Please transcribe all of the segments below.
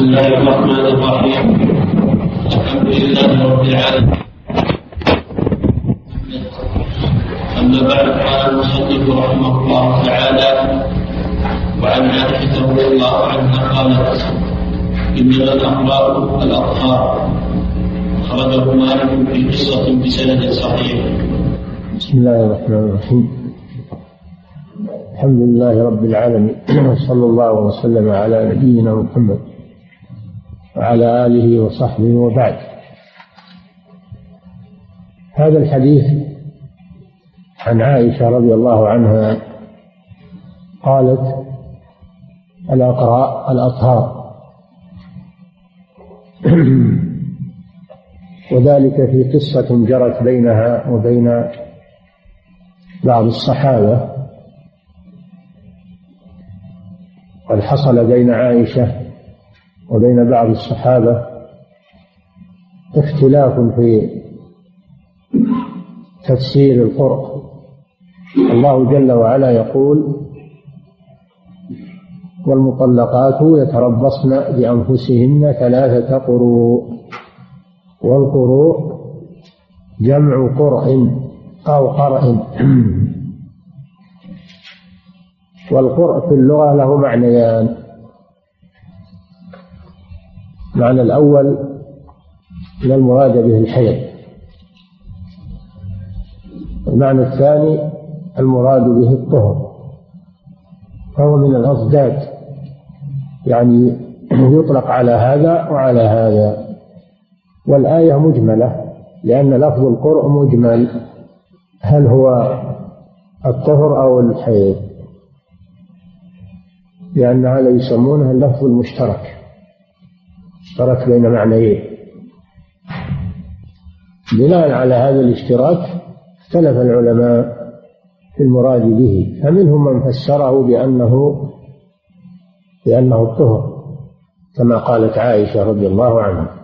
بسم الله الرحمن الرحيم الحمد لله رب العالمين. أما بعد قال المصنف رحمه الله تعالى وعن عائشة رضي الله عنها قالت إنما الأخلاق الأطهار. أخرجه مالك في قصة بسند صحيح. بسم الله الرحمن الرحيم. الحمد لله رب العالمين. صلى الله وسلم على نبينا محمد. وعلى آله وصحبه وبعد. هذا الحديث عن عائشة رضي الله عنها قالت الأقراء الأطهار. وذلك في قصة جرت بينها وبين بعض الصحابة. قد حصل بين عائشة وبين بعض الصحابة اختلاف في تفسير القرآن. الله جل وعلا يقول والمطلقات يتربصن بأنفسهن ثلاثة قروء. والقروء جمع قرء أو قرء. والقرء في اللغة له معنيان المعنى الأول لا المراد به الحيض. المعنى الثاني المراد به الطهر. فهو من الأصداد. يعني يطلق على هذا وعلى هذا. والآية مجملة لأن لفظ القرء مجمل. هل هو الطهر أو الحيض؟ لأن هذا يسمونه اللفظ المشترك. اشترك بين معنيين. بناء على هذا الاشتراك اختلف العلماء في المراد به فمنهم من فسره بأنه بأنه الطهر كما قالت عائشة رضي الله عنها.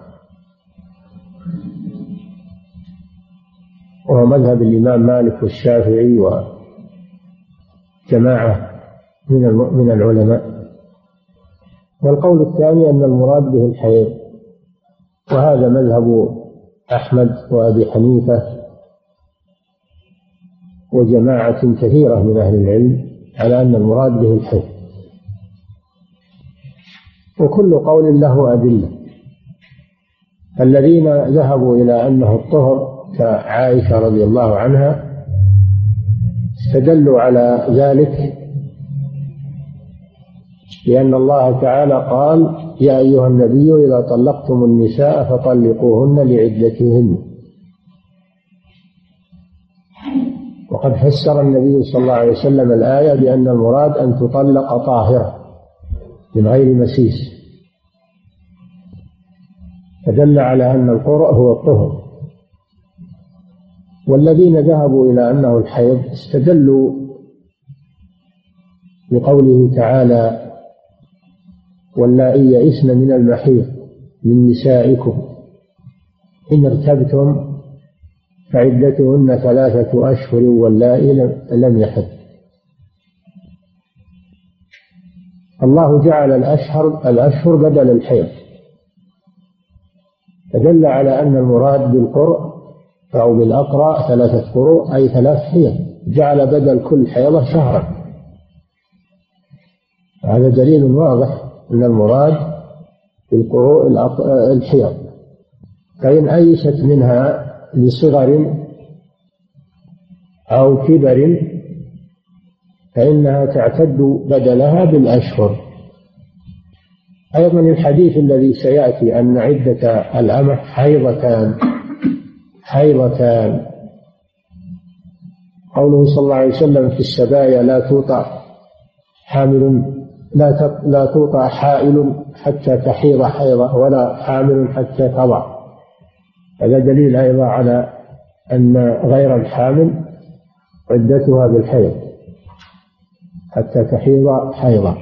وهو مذهب الإمام مالك والشافعي وجماعة من من العلماء. والقول الثاني أن المراد به الحيض وهذا مذهب أحمد وأبي حنيفة وجماعة كثيرة من أهل العلم على أن المراد به الحيض. وكل قول له أدلة. الذين ذهبوا إلى أنه الطهر كعائشة رضي الله عنها استدلوا على ذلك لأن الله تعالى قال يا أيها النبي إذا طلقتم النساء فطلقوهن لعدتهن. وقد فسر النبي صلى الله عليه وسلم الآية بأن المراد أن تطلق طاهرة من غير مسيس. فدل على أن القرء هو الطهر. والذين ذهبوا إلى أنه الحيض استدلوا بقوله تعالى واللائي يئسن من المحيض من نسائكم. إن ارتبتم فعدتهن ثلاثة أشهر واللائي لم يحض. الله جعل الأشهر الأشهر بدل الحيض. فدل على أن المراد بالقرء أو بالأقرأ ثلاثة قروء أي ثلاث حيض. جعل بدل كل حيضة شهرا. هذا دليل واضح. أن المراد بالقروء الحيض. فإن أيست منها لصغر أو كبر فإنها تعتد بدلها بالأشهر. أيضا الحديث الذي سيأتي أن عدة الأمة حيضتان حيضتان. قوله صلى الله عليه وسلم في السبايا لا توطأ حامل لا لا توطأ حائل حتى تحيض حيضة ولا حامل حتى تضع. هذا دليل أيضا على أن غير الحامل عدتها بالحيض. حتى تحيض حيضة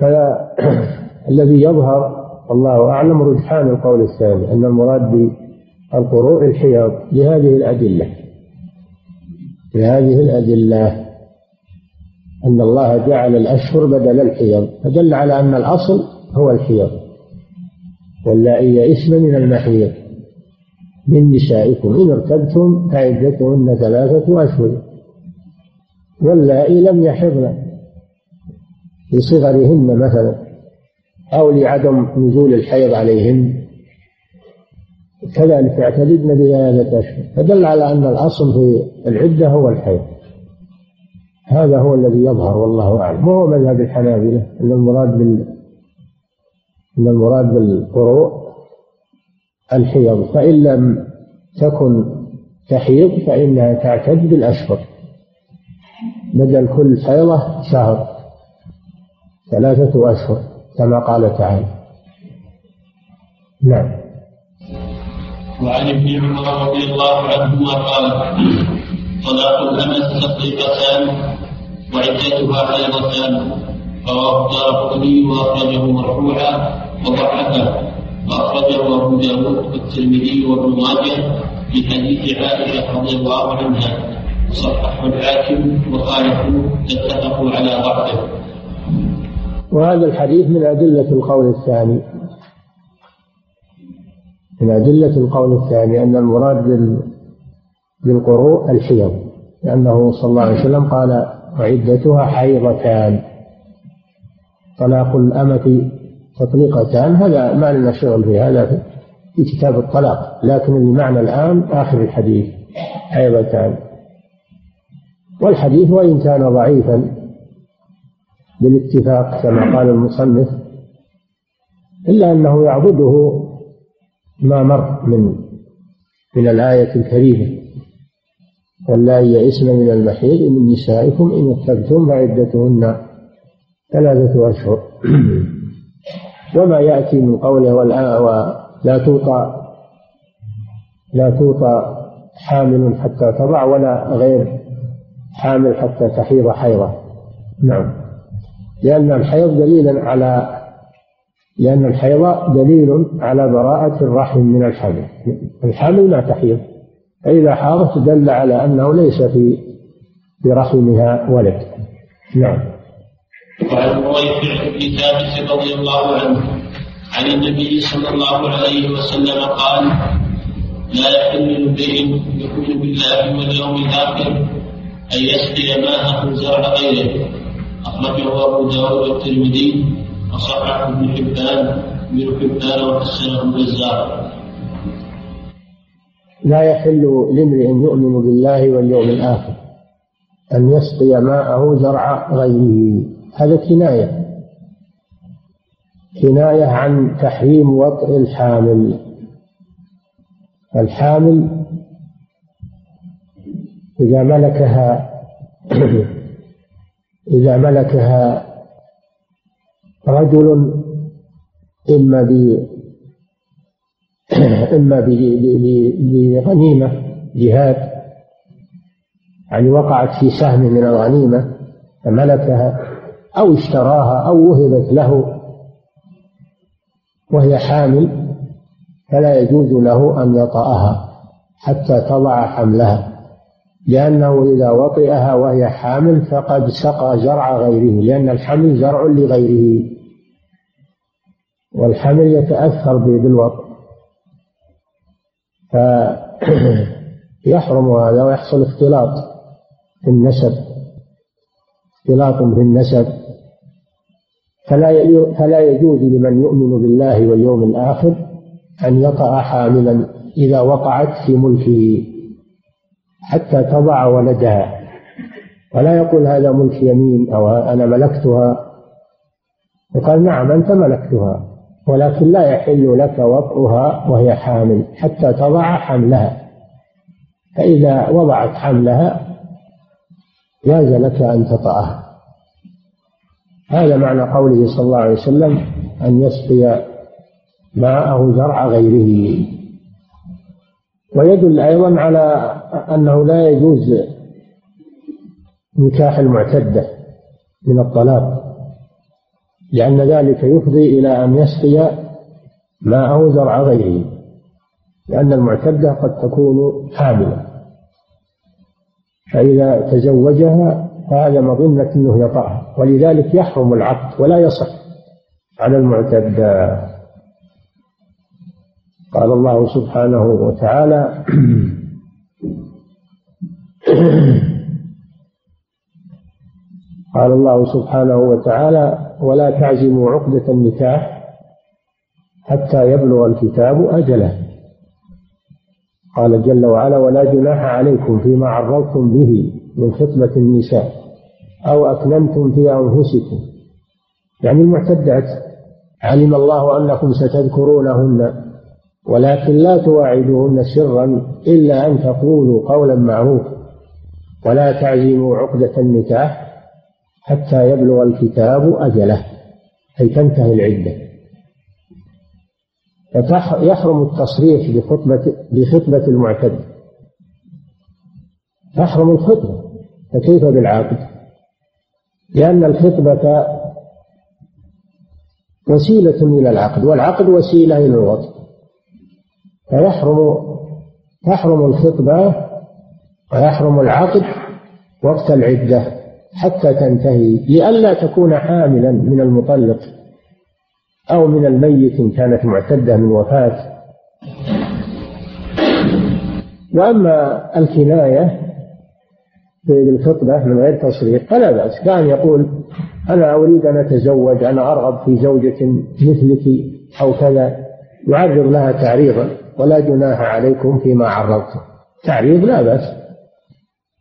فالذي يظهر الله أعلم رجحان القول الثاني أن المراد بالقروء الحيض لهذه الأدلة. لهذه الأدلة. أن الله جعل الأشهر بدل الحيض فدل على أن الأصل هو الحيض. واللائي يئسن من المحيض. من نسائكم إن ارتبتم فعدتهن ثلاثة أشهر. واللائي لم يحضن. لصغرهن مثلا أو لعدم نزول الحيض عليهن. كذلك اعتددن بثلاثة أشهر. فدل على أن الأصل في العدة هو الحيض. هذا هو الذي يظهر والله أعلم. وهو مذهب الحنابلة. أن المراد بال أن المراد بالقروء الحيض. فإن لم تكن تحيض فإنها تعتد بالأشهر. بدل كل حيضة شهر. ثلاثة أشهر كما قال تعالى. نعم. وعن ابن عمر رضي الله عنهما قال طلاق الأمة تطليقتان وعدتها حيضتان رواه قطني وأخرجه مرفوعا وضحكه. وأخرجه أبو داود والترمذي وابن ماجه في حديث عائشة رضي الله عنها. صححه الحاكم وخالفوا اتفقوا على ضعفه وهذا الحديث من أدلة القول الثاني. من أدلة القول الثاني أن المراد بالقروء الحيض. لأنه صلى الله عليه وسلم قال وعدتها حيضتان. طلاق الأمة تطليقتان هذا ما لنا شغل في هذا في كتاب الطلاق لكن المعنى الآن آخر الحديث حيضتان. والحديث وإن كان ضعيفا بالاتفاق كما قال المصنف إلا أنه يعبده ما مر من من الآية الكريمة. واللائي يئسن من المحيض من نسائكم إن ارتبتم فعدتهن ثلاثة أشهر. وما يأتي من قوله ولا توطى لا توطى حامل حتى تضع ولا غير حامل حتى تحيض حيضة. نعم. لأن الحيض دليل على لأن الحيض دليل على براءة الرحم من الحمل الحمل لا تحيض. فإذا حاضت دل على أنه ليس في برحمها ولد. نعم. وعن رويفع بن ثابت رضي الله عنه عن النبي صلى الله عليه وسلم قال لا يحل لامرئ يؤمن بالله واليوم الآخر أن يسقي ماءه زرع غيره. أخرجه أبو داود والترمذي وصححه ابن حبان ابن حبان وحسنه البزار لا يحل لامرئ يؤمن بالله واليوم الآخر أن يسقي ماءه زرع غيره. هذا كناية. كناية عن تحريم وطئ الحامل. الحامل إذا ملكها إذا ملكها رجل إما إما بغنيمة جهاد يعني وقعت في سهم من الغنيمة فملكها أو اشتراها أو وهبت له وهي حامل فلا يجوز له أن يطأها حتى تضع حملها لأنه إذا وطئها وهي حامل فقد سقى زرع غيره لأن الحمل زرع لغيره والحمل يتأثر بالوطء. فيحرم هذا ويحصل اختلاط في النسب. اختلاط في النسب. فلا فلا يجوز لمن يؤمن بالله واليوم الآخر أن يطأ حاملا إذا وقعت في ملكه حتى تضع ولدها. ولا يقول هذا ملك يمين أو أنا ملكتها. وقال نعم أنت ملكتها. ولكن لا يحل لك وطئها وهي حامل حتى تضع حملها. فإذا وضعت حملها جاز لك أن تطأها. هذا معنى قوله صلى الله عليه وسلم أن يسقي ماءه زرع غيره. ويدل أيضا على أنه لا يجوز نكاح المعتدة من الطلاق. لأن ذلك يفضي إلى أن يسقي ماءه زرع غيره لأن المعتدة قد تكون حاملة. فإذا تزوجها فهذا مظنة أنه يطأها ولذلك يحرم العقد ولا يصح على المعتدة. قال الله سبحانه وتعالى قال الله سبحانه وتعالى ولا تعزموا عقدة النكاح حتى يبلغ الكتاب أجله. قال جل وعلا ولا جناح عليكم فيما عرضتم به من خطبة النساء أو أكننتم في أنفسكم. يعني المعتدات علم الله أنكم ستذكرونهن ولكن لا تواعدوهن سرا إلا أن تقولوا قولا معروفا. ولا تعزموا عقدة النكاح حتى يبلغ الكتاب أجله أي تنتهي العدة. يحرم التصريح بخطبة بخطبة المعتد. تحرم الخطبة فكيف بالعقد؟ لأن الخطبة وسيلة إلى العقد والعقد وسيلة إلى الوطن. فيحرم تحرم الخطبة ويحرم العقد وقت العدة. حتى تنتهي لئلا تكون حاملا من المطلق أو من الميت إن كانت معتدة من وفاة. وأما الكناية في الخطبة من غير تصريح فلا بأس. كان يقول أنا أريد أن أتزوج أنا أرغب في زوجة مثلك أو كذا يعرض لها تعريضا ولا جناح عليكم فيما عرضتم. تعريض لا بأس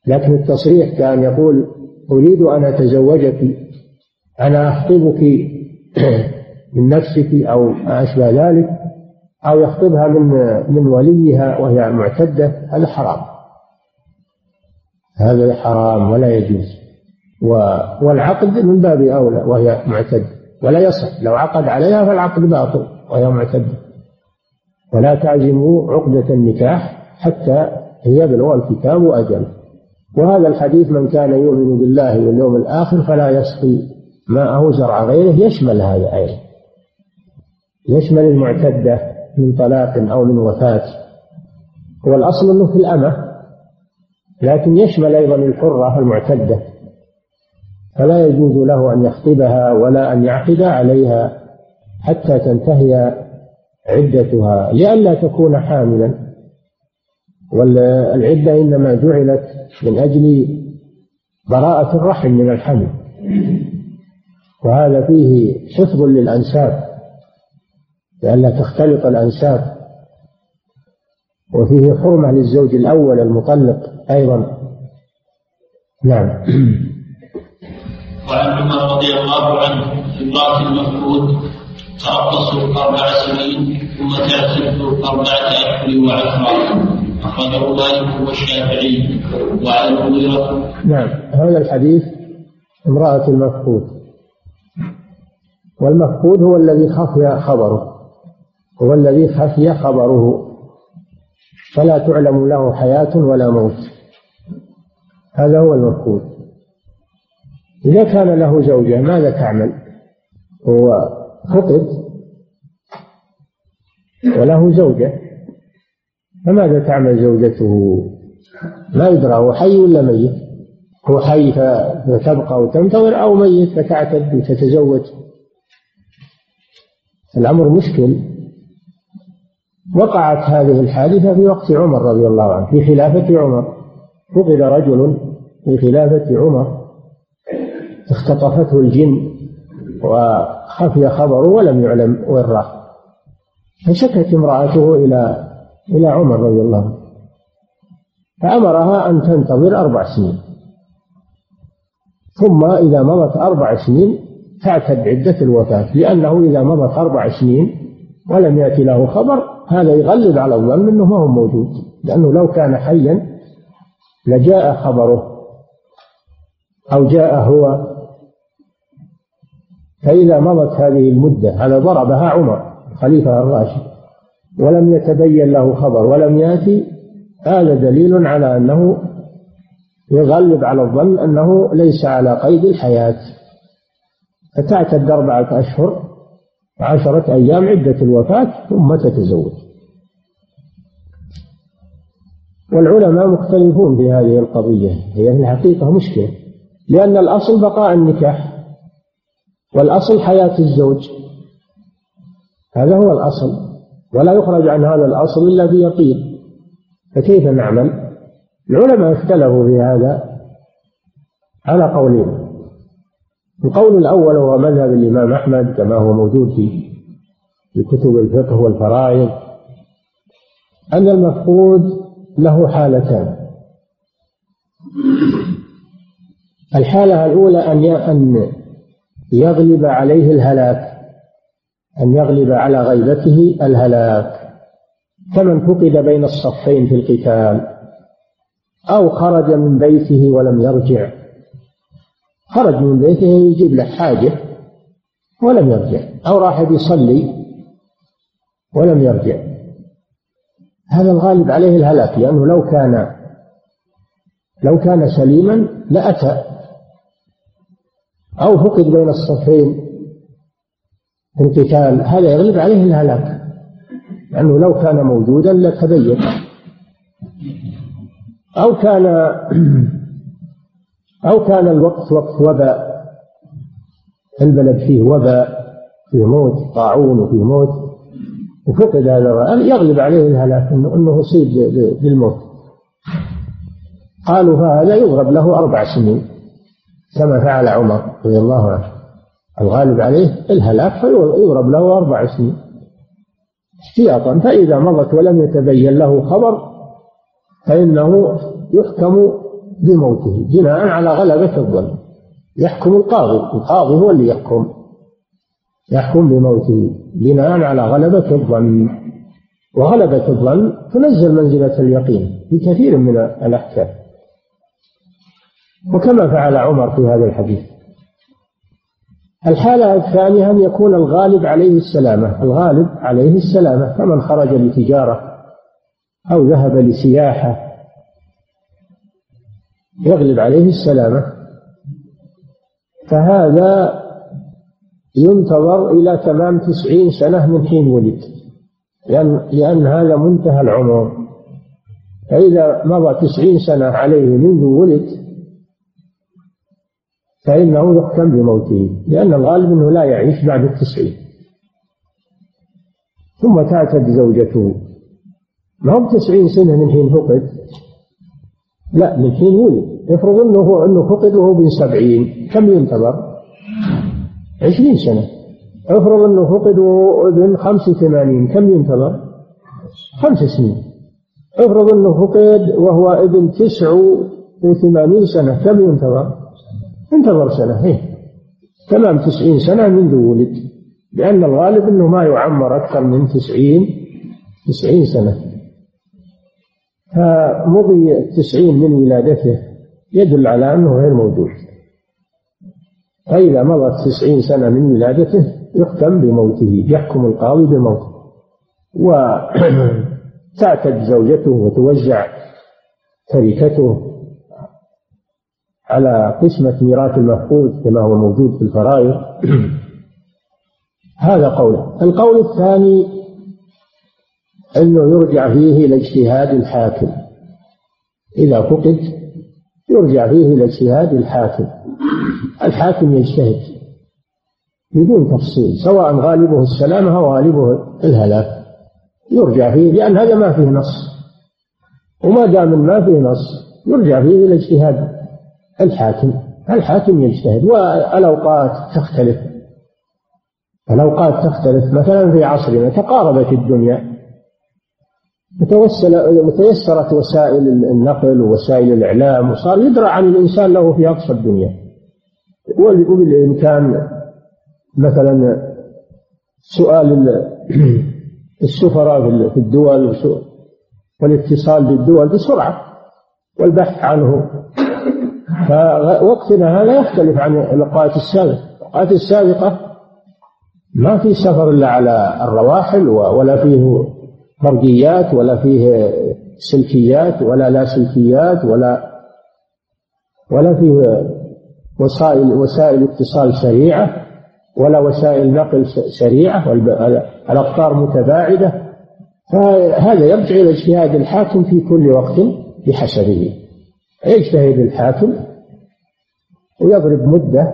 لكن التصريح كأن يقول أريد أن أتزوجك أنا أخطبك من نفسك أو ما أشبه ذلك أو يخطبها من من وليها وهي معتدة هذا حرام. هذا حرام ولا يجوز. والعقد من باب أولى وهي معتدة. ولا يصح. لو عقد عليها فالعقد باطل وهي معتدة. ولا تعزموا عقدة النكاح حتى يبلغ الكتاب أجله. وهذا الحديث من كان يؤمن بالله واليوم الآخر فلا يسقي ماءه زرع غيره. يشمل هذا أيضا. يشمل المعتدة من طلاق أو من وفاة. هو الأصل أنه في الأمة لكن يشمل أيضا الحرة المعتدة. فلا يجوز له أن يخطبها ولا أن يعقد عليها حتى تنتهي عدتها لئلا تكون حاملا. والعدة إنما جعلت من أجل براءة الرحم من الحمل. وهذا فيه حفظ للأنساب لئلا تختلط الأنساب. وفيه حرمة للزوج الأول المطلق أيضا. نعم. وعن عمر رضي الله عنه امرأة المفقود تربصوا أربع سنين ثم تعتدوا أربعة أشهر وعشرة. وعن نعم. هذا الحديث امرأة المفقود. والمفقود هو الذي خفي خبره. هو الذي خفي خبره. فلا تعلم له حياة ولا موت. هذا هو المفقود. إذا كان له زوجة ماذا تعمل؟ هو خطب وله زوجة. فماذا تعمل زوجته؟ ما يدرى هو حي ولا ميت؟ هو حي فتبقى وتنتظر أو ميت فتعتد وتتزوج الأمر مشكل وقعت هذه الحادثة في وقت عمر رضي الله عنه في خلافة عمر فقد رجل في خلافة عمر اختطفته الجن وخفي خبره ولم يعلم وين راح فشكت امرأته إلى إلى عمر رضي الله عنه. فأمرها أن تنتظر أربع سنين. ثم إذا مضت أربع سنين تعتد عدة الوفاة لأنه إذا مضت أربع سنين ولم يأتي له خبر هذا يغلب على الظن أنه ما هو موجود لأنه لو كان حيا لجاء خبره أو جاء هو. فإذا مضت هذه المدة هذا ضربها عمر الخليفة الراشد. ولم يتبين له خبر ولم يأتي هذا دليل على أنه يغلب على الظن أنه ليس على قيد الحياة. فتعتد أربعة أشهر عشرة أيام عدة الوفاة ثم تتزوج. والعلماء مختلفون في هذه القضية هي في الحقيقة مشكلة لأن الأصل بقاء النكاح والأصل حياة الزوج هذا هو الأصل. ولا يخرج عن هذا الأصل إلا بيقين فكيف نعمل؟ العلماء اختلفوا في هذا على قولين. القول الأول هو مذهب الإمام أحمد كما هو موجود في كتب الفقه والفرائض أن المفقود له حالتان. الحالة الأولى أن أن يغلب عليه الهلاك. أن يغلب على غيبته الهلاك كمن فقد بين الصفين في القتال أو خرج من بيته ولم يرجع. خرج من بيته يجيب له حاجة ولم يرجع أو راح يصلي ولم يرجع. هذا الغالب عليه الهلاك لأنه لو كان لو كان سليما لأتى أو فقد بين الصفين القتال هذا يغلب عليه الهلاك لأنه لو كان موجودا لتبين. أو كان أو كان الوقت وقت وباء البلد فيه وباء فيه موت طاعون وفيه موت وفقد هذا يغلب عليه الهلاك انه يصيب بالموت. قالوا فهذا يضرب له أربع سنين كما فعل عمر رضي الله عنه. الغالب عليه الهلاك فيضرب له أربع سنين احتياطا فإذا مضت ولم يتبين له خبر فإنه يحكم بموته بناء على غلبة الظن. يحكم القاضي القاضي هو اللي يحكم. يحكم بموته بناء على غلبة الظن. وغلبة الظن تنزل منزلة اليقين في كثير من الأحكام. وكما فعل عمر في هذا الحديث. الحالة الثانية أن يكون الغالب عليه السلامة. الغالب عليه السلامة. فمن خرج لتجارة أو ذهب لسياحة يغلب عليه السلامة. فهذا ينتظر إلى تمام تسعين سنة من حين ولد. لأن, لأن هذا منتهى العمر. فإذا مضى تسعين سنة عليه منذ ولد فإنه يحكم بموته لأن الغالب أنه لا يعيش بعد التسعين. ثم تعتد زوجته. ما هو تسعين سنة من حين فقد؟ لا من حين ولد. افرض أنه هو أنه فقد وهو بن سبعين. كم ينتظر؟ عشرين سنة. افرض أنه فقد وهو ابن خمس وثمانين. كم ينتظر؟ خمس سنين. افرض أنه فقد وهو ابن تسع وثمانين سنة. كم ينتظر؟ انتظر سنة. هي. تمام تسعين سنة منذ ولد. لأن الغالب أنه ما يعمر أكثر من تسعين تسعين سنة. فمضي التسعين من ولادته يدل على أنه غير موجود. فإذا مضت تسعين سنة من ولادته يختم بموته يحكم القاضي بموته. وتعتد زوجته وتوزع تركته. على قسمة ميراث المفقود كما هو موجود في الفرائض. هذا قوله. القول الثاني أنه يرجع فيه إلى اجتهاد الحاكم. إذا فقد يرجع فيه إلى اجتهاد الحاكم. الحاكم يجتهد بدون تفصيل سواء غالبه السلامة أو غالبه الهلاك. يرجع فيه لأن هذا ما فيه نص. وما دام ما فيه نص يرجع فيه إلى اجتهاد الحاكم الحاكم يجتهد والأوقات تختلف. الأوقات تختلف. مثلا في عصرنا تقاربت الدنيا متوسل متيسرت وسائل النقل ووسائل الإعلام وصار يدرى عن الإنسان له في أقصى الدنيا. وبالإمكان مثلا سؤال السفراء في الدول والاتصال بالدول بسرعة والبحث عنه. فوقتنا هذا يختلف عن الأوقات السابقة. الأوقات السابقة ما في سفر إلا على الرواحل ولا فيه برقيات ولا فيه سلكيات ولا لا سلكيات ولا ولا فيه وسائل وسائل اتصال سريعة ولا وسائل نقل سريعة والأقطار متباعدة. فهذا يرجع إلى اجتهاد الحاكم في كل وقت بحسبه. يجتهد الحاكم؟ ويضرب مدة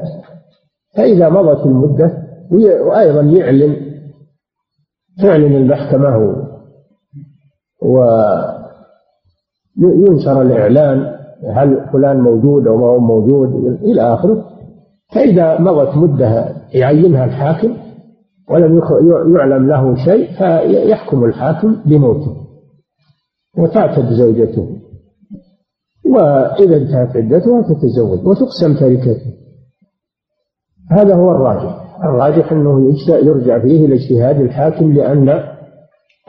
فإذا مضت المدة وأيضا يعلن تعلن المحكمة وينشر الإعلان هل فلان موجود أو ما هو موجود إلى آخره. فإذا مضت مدة يعينها الحاكم ولم يعلم له شيء فيحكم الحاكم بموته وتعتد زوجته. وإذا انتهت عدتها تتزوج وتقسم تركته هذا هو الراجح. الراجح أنه يرجع فيه إلى اجتهاد الحاكم لأن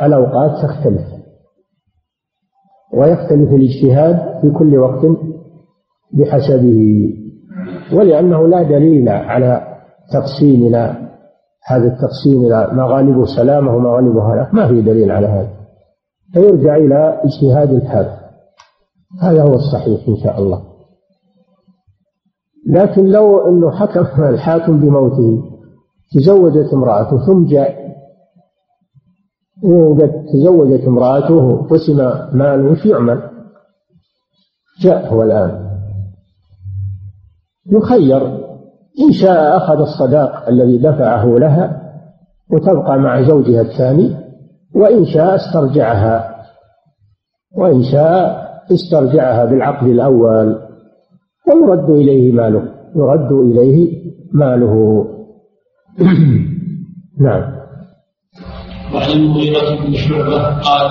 الأوقات تختلف. ويختلف الاجتهاد في كل وقت بحسبه. ولأنه لا دليل على تقسيمنا هذا التقسيم إلى مغالبه سلامة ومغالبه هلاك ما في دليل على هذا. فيرجع إلى اجتهاد الحاكم. هذا هو الصحيح إن شاء الله لكن لو أنه حكم الحاكم بموته تزوجت امرأته ثم جاء تزوجت امرأته قسم ماله وش يعمل؟ جاء هو الآن يخير إن شاء أخذ الصداق الذي دفعه لها وتبقى مع زوجها الثاني وإن شاء استرجعها وإن شاء استرجعها بالعقد الأول ويرد إليه ماله يرد إليه ماله. نعم. وعن المغيرة بن شعبة قال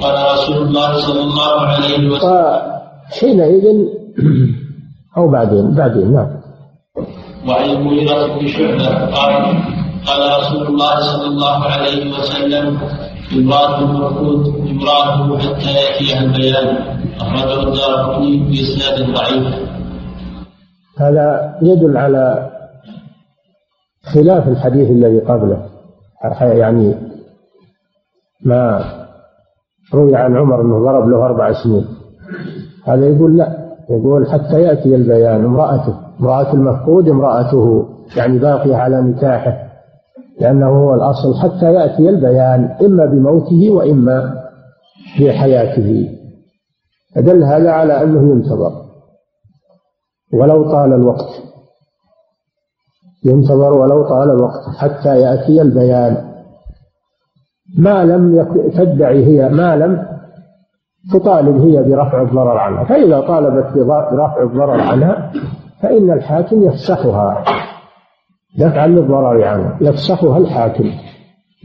قال رسول الله صلى الله عليه وسلم. حينئذ أو بعدين بعدين نعم. وعن المغيرة بن شعبة قال قال رسول الله صلى الله عليه وسلم امرأة المفقود امرأته حتى يأتيها البيان. أخرجه الدار بإسناد ضعيف. هذا يدل على خلاف الحديث الذي قبله. يعني ما روي عن عمر إنه ضرب له أربع سنين. هذا يقول لا. يقول حتى يأتي البيان امرأته امرأة المفقود امرأته يعني باقية على نكاحه. لأنه هو الأصل حتى يأتي البيان إما بموته وإما بحياته. فدل هذا على أنه ينتظر. ولو طال الوقت. ينتظر ولو طال الوقت حتى يأتي البيان. ما لم تدعي هي ما لم تطالب هي برفع الضرر عنها. فإذا طالبت برفع الضرر عنها فإن الحاكم يفسخها. دفعا للضرر عنها يفسخها الحاكم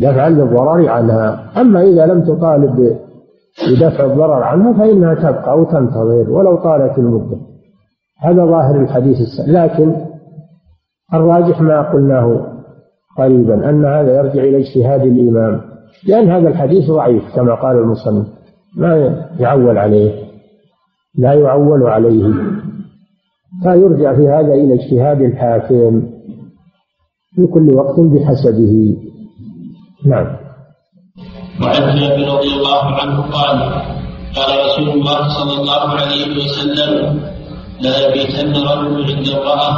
دفعا للضرر عنها. أما إذا لم تطالب بدفع الضرر عنها فإنها تبقى وتنتظر ولو طالت المدة. هذا ظاهر الحديث السابق. لكن الراجح ما قلناه قريبا أن هذا يرجع إلى اجتهاد الإمام لأن هذا الحديث ضعيف كما قال المصنف. ما يعول عليه لا يعول عليه. فيرجع في هذا إلى اجتهاد الحاكم. في كل وقت بحسبه. نعم. وعن جابر رضي الله عنه قال قال رسول الله صلى الله عليه وسلم لا يبيتن رجل عند امرأة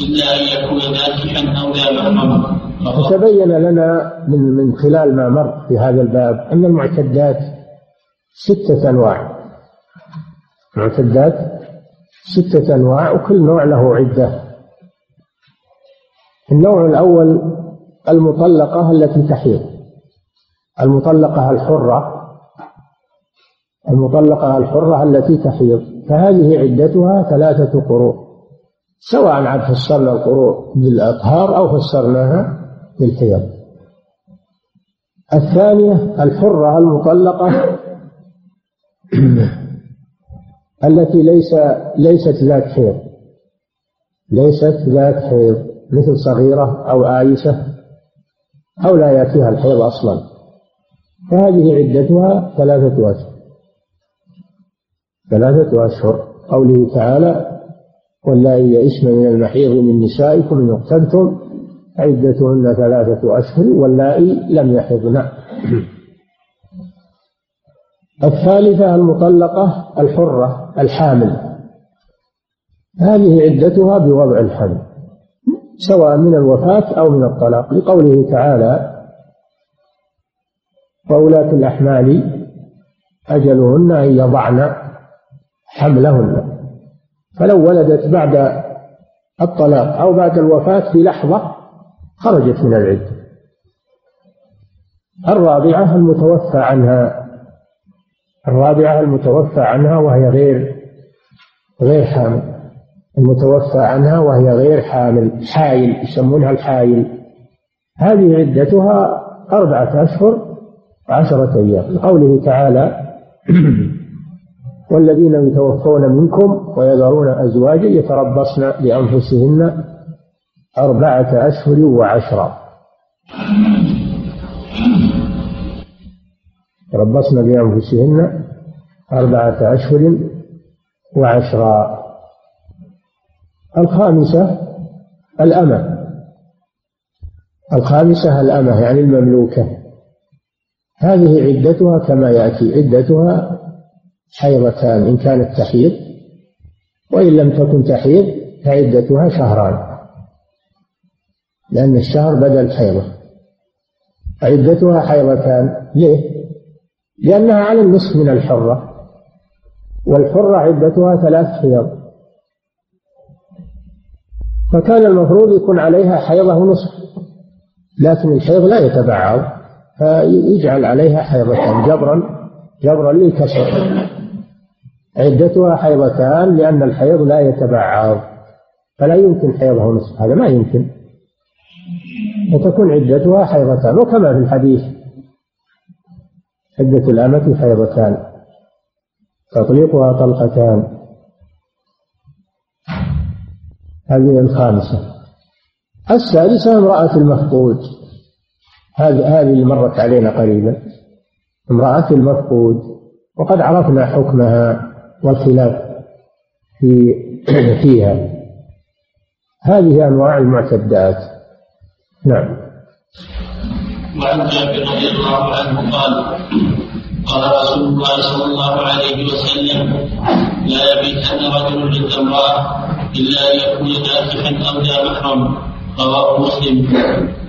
إلا أن يكون ناكحا أو لا محرم. وتبين لنا من من خلال ما مر في هذا الباب أن المعتدات ستة أنواع. معتدات ستة أنواع وكل نوع له عدة. النوع الأول المطلقة التي تحيض. المطلقة الحرة. المطلقة الحرة التي تحيض. فهذه عدتها ثلاثة قروء. سواء عاد فسرنا القروء بالأطهار أو فسرناها بالحيض. الثانية الحرة المطلقة التي ليس ليست ذات حيض. ليست ذات حيض. مثل صغيرة أو آيسة أو لا يأتيها الحيض أصلا. فهذه عدتها ثلاثة أشهر. ثلاثة أشهر قوله تعالى واللائي يئسن من المحيض من نسائكم إن اقتلتم عدتهن ثلاثة أشهر واللائي لم يحضن. الثالثة المطلقة الحرة الحامل. هذه عدتها بوضع الحمل. سواء من الوفاة أو من الطلاق. لقوله تعالى وولاة الأحمال أجلهن أن يضعن حملهن. فلو ولدت بعد الطلاق أو بعد الوفاة بلحظة خرجت من العدة الرابعة المتوفى عنها الرابعة المتوفى عنها وهي غير غير حامل. المتوفى عنها وهي غير حامل حايل يسمونها الحايل. هذه عدتها أربعة أشهر وعشرة أيام. قوله تعالى والذين يتوفون منكم ويذرون أزواجا يتربصن بأنفسهن أربعة أشهر وعشرة. تربصن بأنفسهن أربعة أشهر وعشرة. الخامسة الأمة. الخامسة الأمة يعني المملوكة. هذه عدتها كما يأتي عدتها حيضتان إن كانت تحيض وإن لم تكن تحيض فعدتها شهران. لأن الشهر بدل حيضة. عدتها حيضتان ليه؟ لأنها على النصف من الحرة والحرة عدتها ثلاث حيض. فكان المفروض يكون عليها حيضة ونصف. لكن الحيض لا يتبعض فيجعل عليها حيضتان جبرا جبرا للكسر. عدتها حيضتان لأن الحيض لا يتبعض. فلا يمكن حيضه ونصف هذا ما يمكن. وتكون عدتها حيضتان. وكما في الحديث عدة الأمة حيضتان تطليقها طلقتان. هذه الخامسة. السادسة امرأة المفقود. هذه هذه اللي مرت علينا قريبا. امرأة المفقود. وقد عرفنا حكمها والخلاف في فيها. هذه أنواع المعتدات. نعم. وعن جابر رضي الله عنه قال قال رسول الله صلى الله عليه وسلم لا يبيتن رجل عند امراه الا ان يكون ناسخا أو ذا محرم رواه مسلم.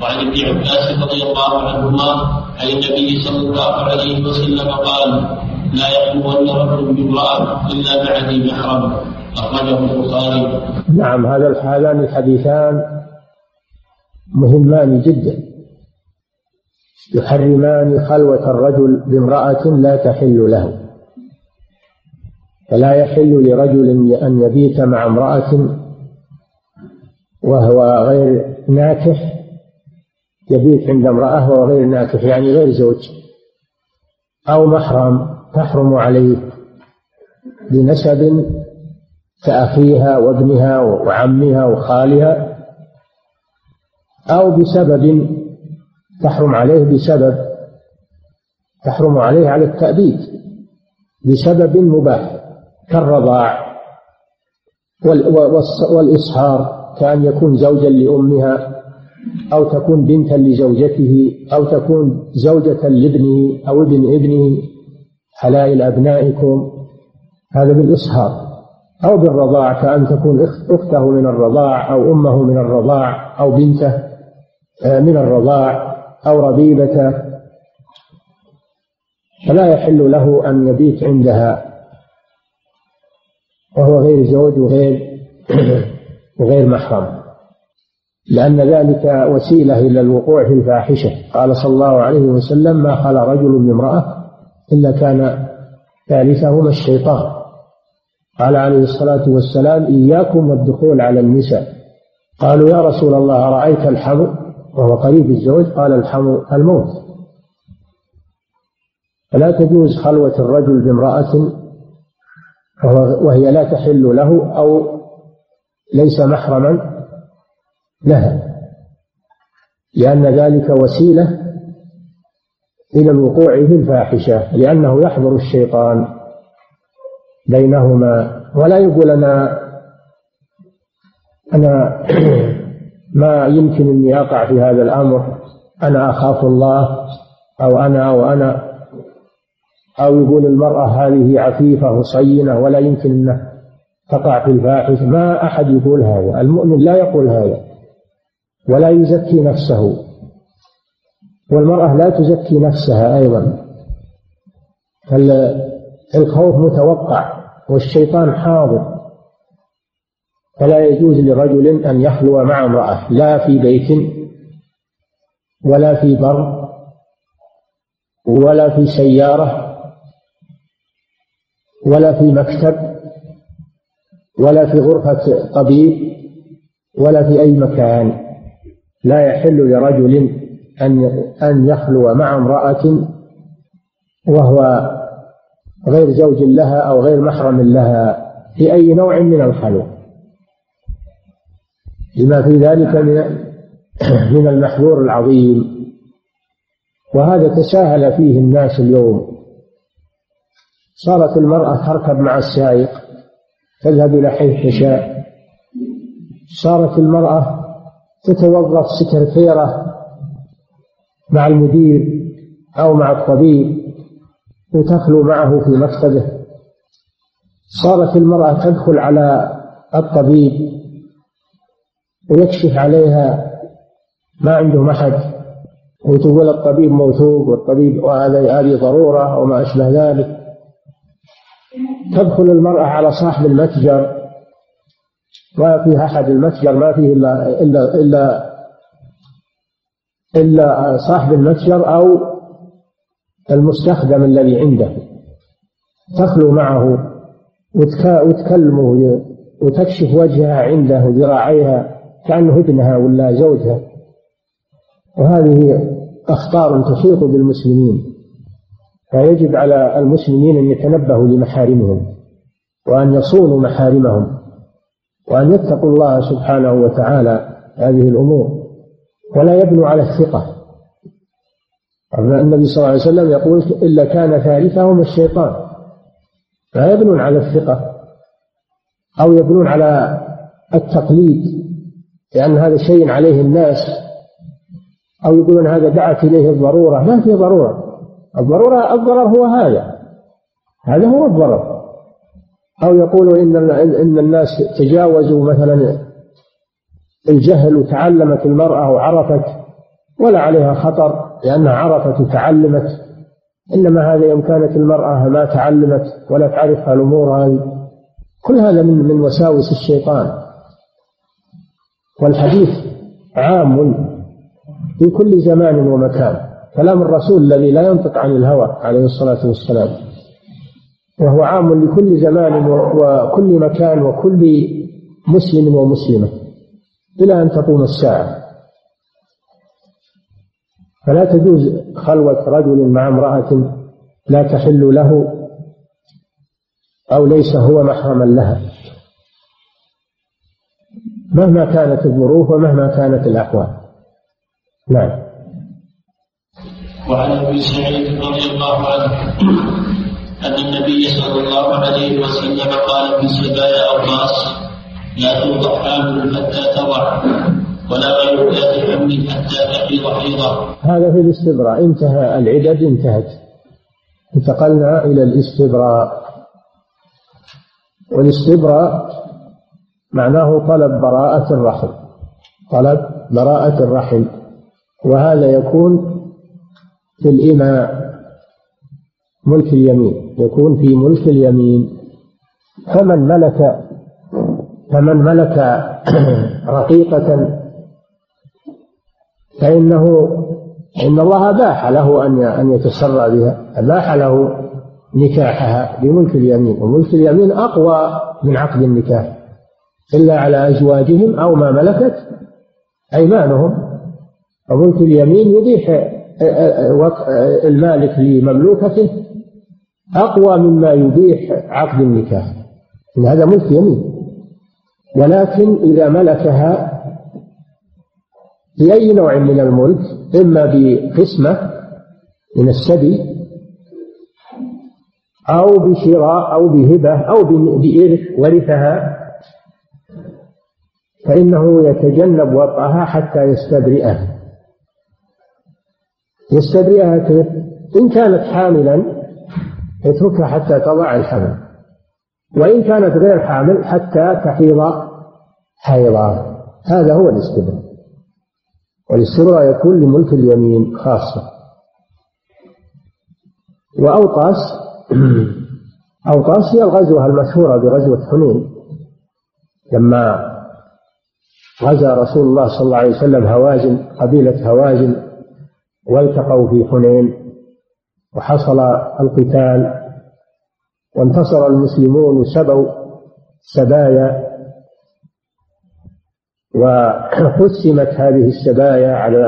وعن ابن عباس رضي الله عنهما عن النبي صلى الله عليه وسلم قال لا يخلون رجل بامرأة إلا مع ذي محرم. أخرجه البخاري. نعم هذا هذان الحديثان مهمان جدا. يحرمان خلوة الرجل بامرأة لا تحل له. فلا يحل لرجل أن يبيت مع امرأة وهو غير ناكح يبيت عند امرأة وهو غير ناكح يعني غير زوج أو محرم تحرم عليه بنسب كأخيها وابنها وعمها وخالها أو بسبب تحرم عليه بسبب تحرم عليه على التأبيد بسبب مباح. كالرضاع والإصهار كأن يكون زوجا لأمها أو تكون بنتا لزوجته أو تكون زوجة لابنه أو ابن ابنه حلائل أبنائكم؟ هذا بالإصهار. أو بالرضاع كأن تكون أخته من الرضاع أو أمه من الرضاع أو بنته آه، من الرضاع أو ربيبته. فلا يحل له أن يبيت عندها. وهو غير زوج وغير وغير محرم. لأن ذلك وسيلة إلى الوقوع في الفاحشة. قال صلى الله عليه وسلم ما خلا رجل بامرأة إلا كان ثالثهما الشيطان قال عليه الصلاة والسلام إياكم والدخول على النساء قالوا يا رسول الله أرأيت الحمو؟ وهو قريب الزوج قال الحمو الموت فلا تجوز خلوة الرجل بامرأة وهي لا تحل له أو ليس محرما لها. لأن ذلك وسيلة إلى الوقوع في الفاحشة لأنه يحضر الشيطان بينهما. ولا يقول أنا أنا ما يمكن أني أقع في هذا الأمر. أنا أخاف الله أو أنا أو أنا أو يقول المرأة هذه عفيفة وصينة ولا يمكن أن تقع في الفاحشة ما أحد يقول هذا. المؤمن لا يقول هذا. ولا يزكي نفسه. والمرأة لا تزكي نفسها أيضا. الخوف متوقع والشيطان حاضر. فلا يجوز لرجل أن يخلو مع امرأة. لا في بيت ولا في بر ولا في سيارة ولا في مكتب ولا في غرفة طبيب ولا في أي مكان. لا يحل لرجل أن أن يخلو مع امرأة وهو غير زوج لها أو غير محرم لها في أي نوع من الخلوة لما في ذلك من من المحذور العظيم. وهذا تساهل فيه الناس اليوم. صارت المرأة تركب مع السائق تذهب إلى حيث تشاء صارت المرأة تتوظف سكرتيرة مع المدير أو مع الطبيب وتخلو معه في مكتبه صارت المرأة تدخل على الطبيب ويكشف عليها ما عندهم أحد. وتقول الطبيب موثوق والطبيب وهذا هذه ضرورة وما أشبه ذلك. تدخل المرأة على صاحب المتجر ما فيه أحد المتجر ما فيه إلا إلا إلا إلا صاحب المتجر أو المستخدم الذي عنده. تخلو معه وتكلمه وتكشف وجهها عنده وذراعيها كأنه ابنها ولا زوجها. وهذه أخطار تحيط بالمسلمين. فيجب على المسلمين أن يتنبهوا لمحارمهم وأن يصونوا محارمهم وأن يتقوا الله سبحانه وتعالى هذه الأمور. ولا يبنوا على الثقة. النبي صلى الله عليه وسلم يقول إلا كان ثالثهم الشيطان. لا يبنون على الثقة أو يبنون على التقليد لأن هذا شيء عليه الناس أو يقولون هذا دعت إليه الضرورة. ما في ضرورة. الضرورة الضرر هو هذا. هذا هو الضرر. أو يقولوا إن إن الناس تجاوزوا مثلا الجهل وتعلمت المرأة وعرفت ولا عليها خطر لأنها عرفت وتعلمت. إنما هذا يوم كانت المرأة ما تعلمت ولا تعرف الأمور هذه. كل هذا من من وساوس الشيطان. والحديث عام في كل زمان ومكان. كلام الرسول الذي لا ينطق عن الهوى عليه الصلاة والسلام. وهو عام لكل زمان وكل مكان وكل مسلم ومسلمة إلى أن تقوم الساعة. فلا تجوز خلوة رجل مع امرأة لا تحل له أو ليس هو محرما لها. مهما كانت الظروف ومهما كانت الأحوال. نعم. وعن أبي سعيد رضي الله عنه أن النبي صلى الله عليه وسلم قال في سبايا اوقاس لا توضع حامل حتى تضع ولا غير ذات حمل حتى تحيض حيضا. هذا في الاستبراء. انتهى العدد انتهت. انتقلنا إلى الاستبراء. والاستبراء معناه طلب براءة الرحم. طلب براءة الرحم. وهذا يكون في الإماء ملك اليمين يكون في ملك اليمين. فمن ملك فمن ملك رقيقة فإنه إن الله أباح له أن أن يتسرى بها أباح له نكاحها بملك اليمين. وملك اليمين أقوى من عقد النكاح إلا على أزواجهم أو ما ملكت أيمانهم. وملك اليمين يبيح المالك لمملوكته أقوى مما يبيح عقد النكاح. إن هذا ملك يمين. ولكن إذا ملكها بأي نوع من الملك؟ إما بقسمة من السبي أو بشراء أو بهبة أو بإرث ورثها. فإنه يتجنب وطئها حتى يستبرئها يستبرئها كيف؟ إن كانت حاملا يتركها حتى تضع الحمل وإن كانت غير حامل حتى تحيض حيضا. هذا هو الاستبراء. والاستبراء يكون لملك اليمين خاصة. وأوطاس أوطاس هي الغزوة المشهورة بغزوة حنين. لما غزا رسول الله صلى الله عليه وسلم هوازن قبيلة هوازن والتقوا في حنين وحصل القتال وانتصر المسلمون وسبوا سبايا وقسمت هذه السبايا على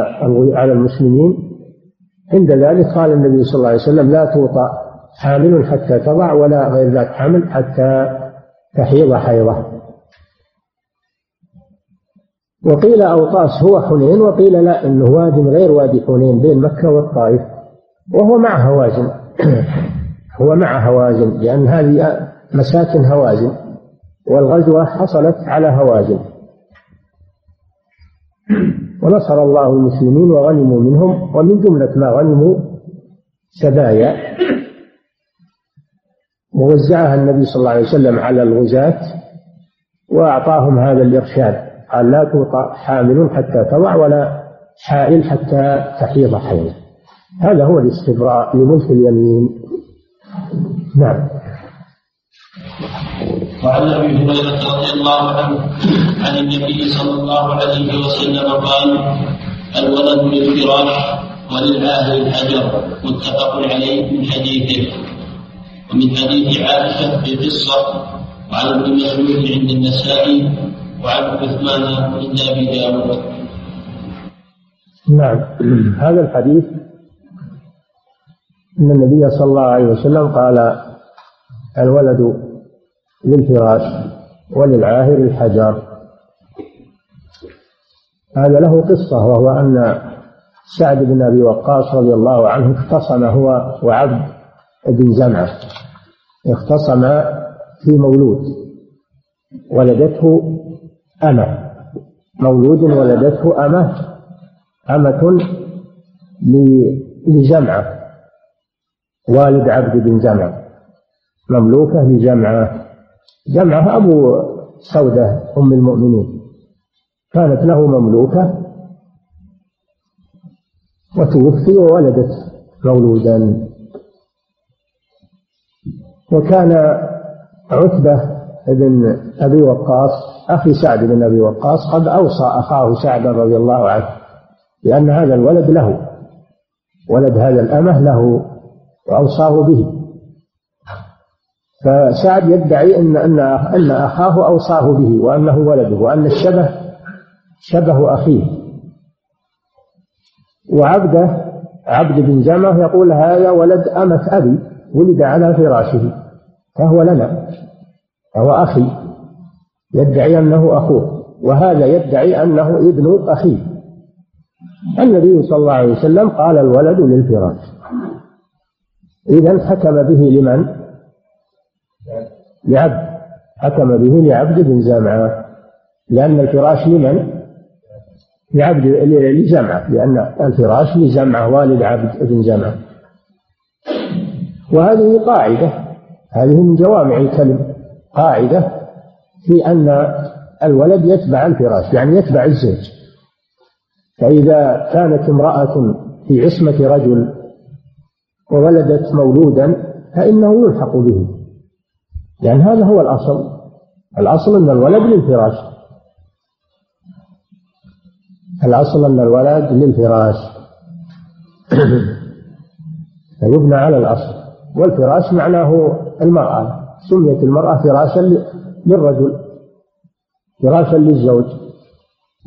على المسلمين. عند ذلك قال النبي صلى الله عليه وسلم لا توطأ حامل حتى تضع ولا غير ذات حمل حتى تحيض حيضة. وقيل أوطاس هو حنين وقيل لا إنه واد غير وادي حنين بين مكة والطائف وهو مع هوازن. هو مع هوازن لأن هذه مساكن هوازن والغزوة حصلت على هوازن. ونصر الله المسلمين وغنموا منهم ومن جملة ما غنموا سبايا. ووزعها النبي صلى الله عليه وسلم على الغزاة وأعطاهم هذا الإرشاد. قال لا توطأ حامل حتى تضع ولا حائل حتى تحيض حيض. هذا هو الاستبراء لملك اليمين. نعم. وعن أبي هريرة رضي الله عنه عن النبي صلى الله عليه وسلم قال الولد للفراش وللعاهر الحجر متفق عليه من حديثه. ومن حديث عائشة في قصة وعن ابن مسعود عند النسائي وعن عثمان عند أبي داود. نعم. هذا الحديث أن النبي صلى الله عليه وسلم قال الولد للفراش وللعاهر الحجر. هذا له قصة وهو أن سعد بن أبي وقاص رضي الله عنه اختصم هو وعبد بن زمعة. اختصم في مولود. ولدته أمة. مولود ولدته أمة. أمة لجمعة. والد عبد بن زمعة مملوكة لجمعة. جمعة أبو سودة أم المؤمنين. كانت له مملوكة. وتوفي وولدت مولودا. وكان عتبة بن أبي وقاص أخي سعد بن أبي وقاص قد أوصى أخاه سعد رضي الله عنه لأن هذا الولد له ولد هذا الأمة له وأوصاه به. فسعد يدعي ان إن إن أخاه أوصاه به وأنه ولده وأن الشبه شبه أخيه. وعبده عبد بن جمه يقول هذا ولد أمة أبي ولد على فراشه فهو لنا فهو أخي. يدعي أنه أخوه وهذا يدعي أنه ابن أخيه. النبي صلى الله عليه وسلم قال الولد للفراش. إذا حكم به لمن؟ لعبد. حكم به لعبد بن زمعة. لأن الفراش لمن؟ لعبد لزمعة. لأن الفراش لزمعة والد عبد بن زمعة. وهذه قاعدة. هذه من جوامع الكلم. قاعدة في أن الولد يتبع الفراش يعني يتبع الزوج. فإذا كانت امرأة في عصمة رجل وولدت مولودا فإنه يلحق به. لأن هذا هو الأصل. الأصل أن الولد للفراش. الأصل أن الولد للفراش. فيبنى على الأصل. والفراش معناه المرأة سميت المرأة فراشا للرجل فراشا للزوج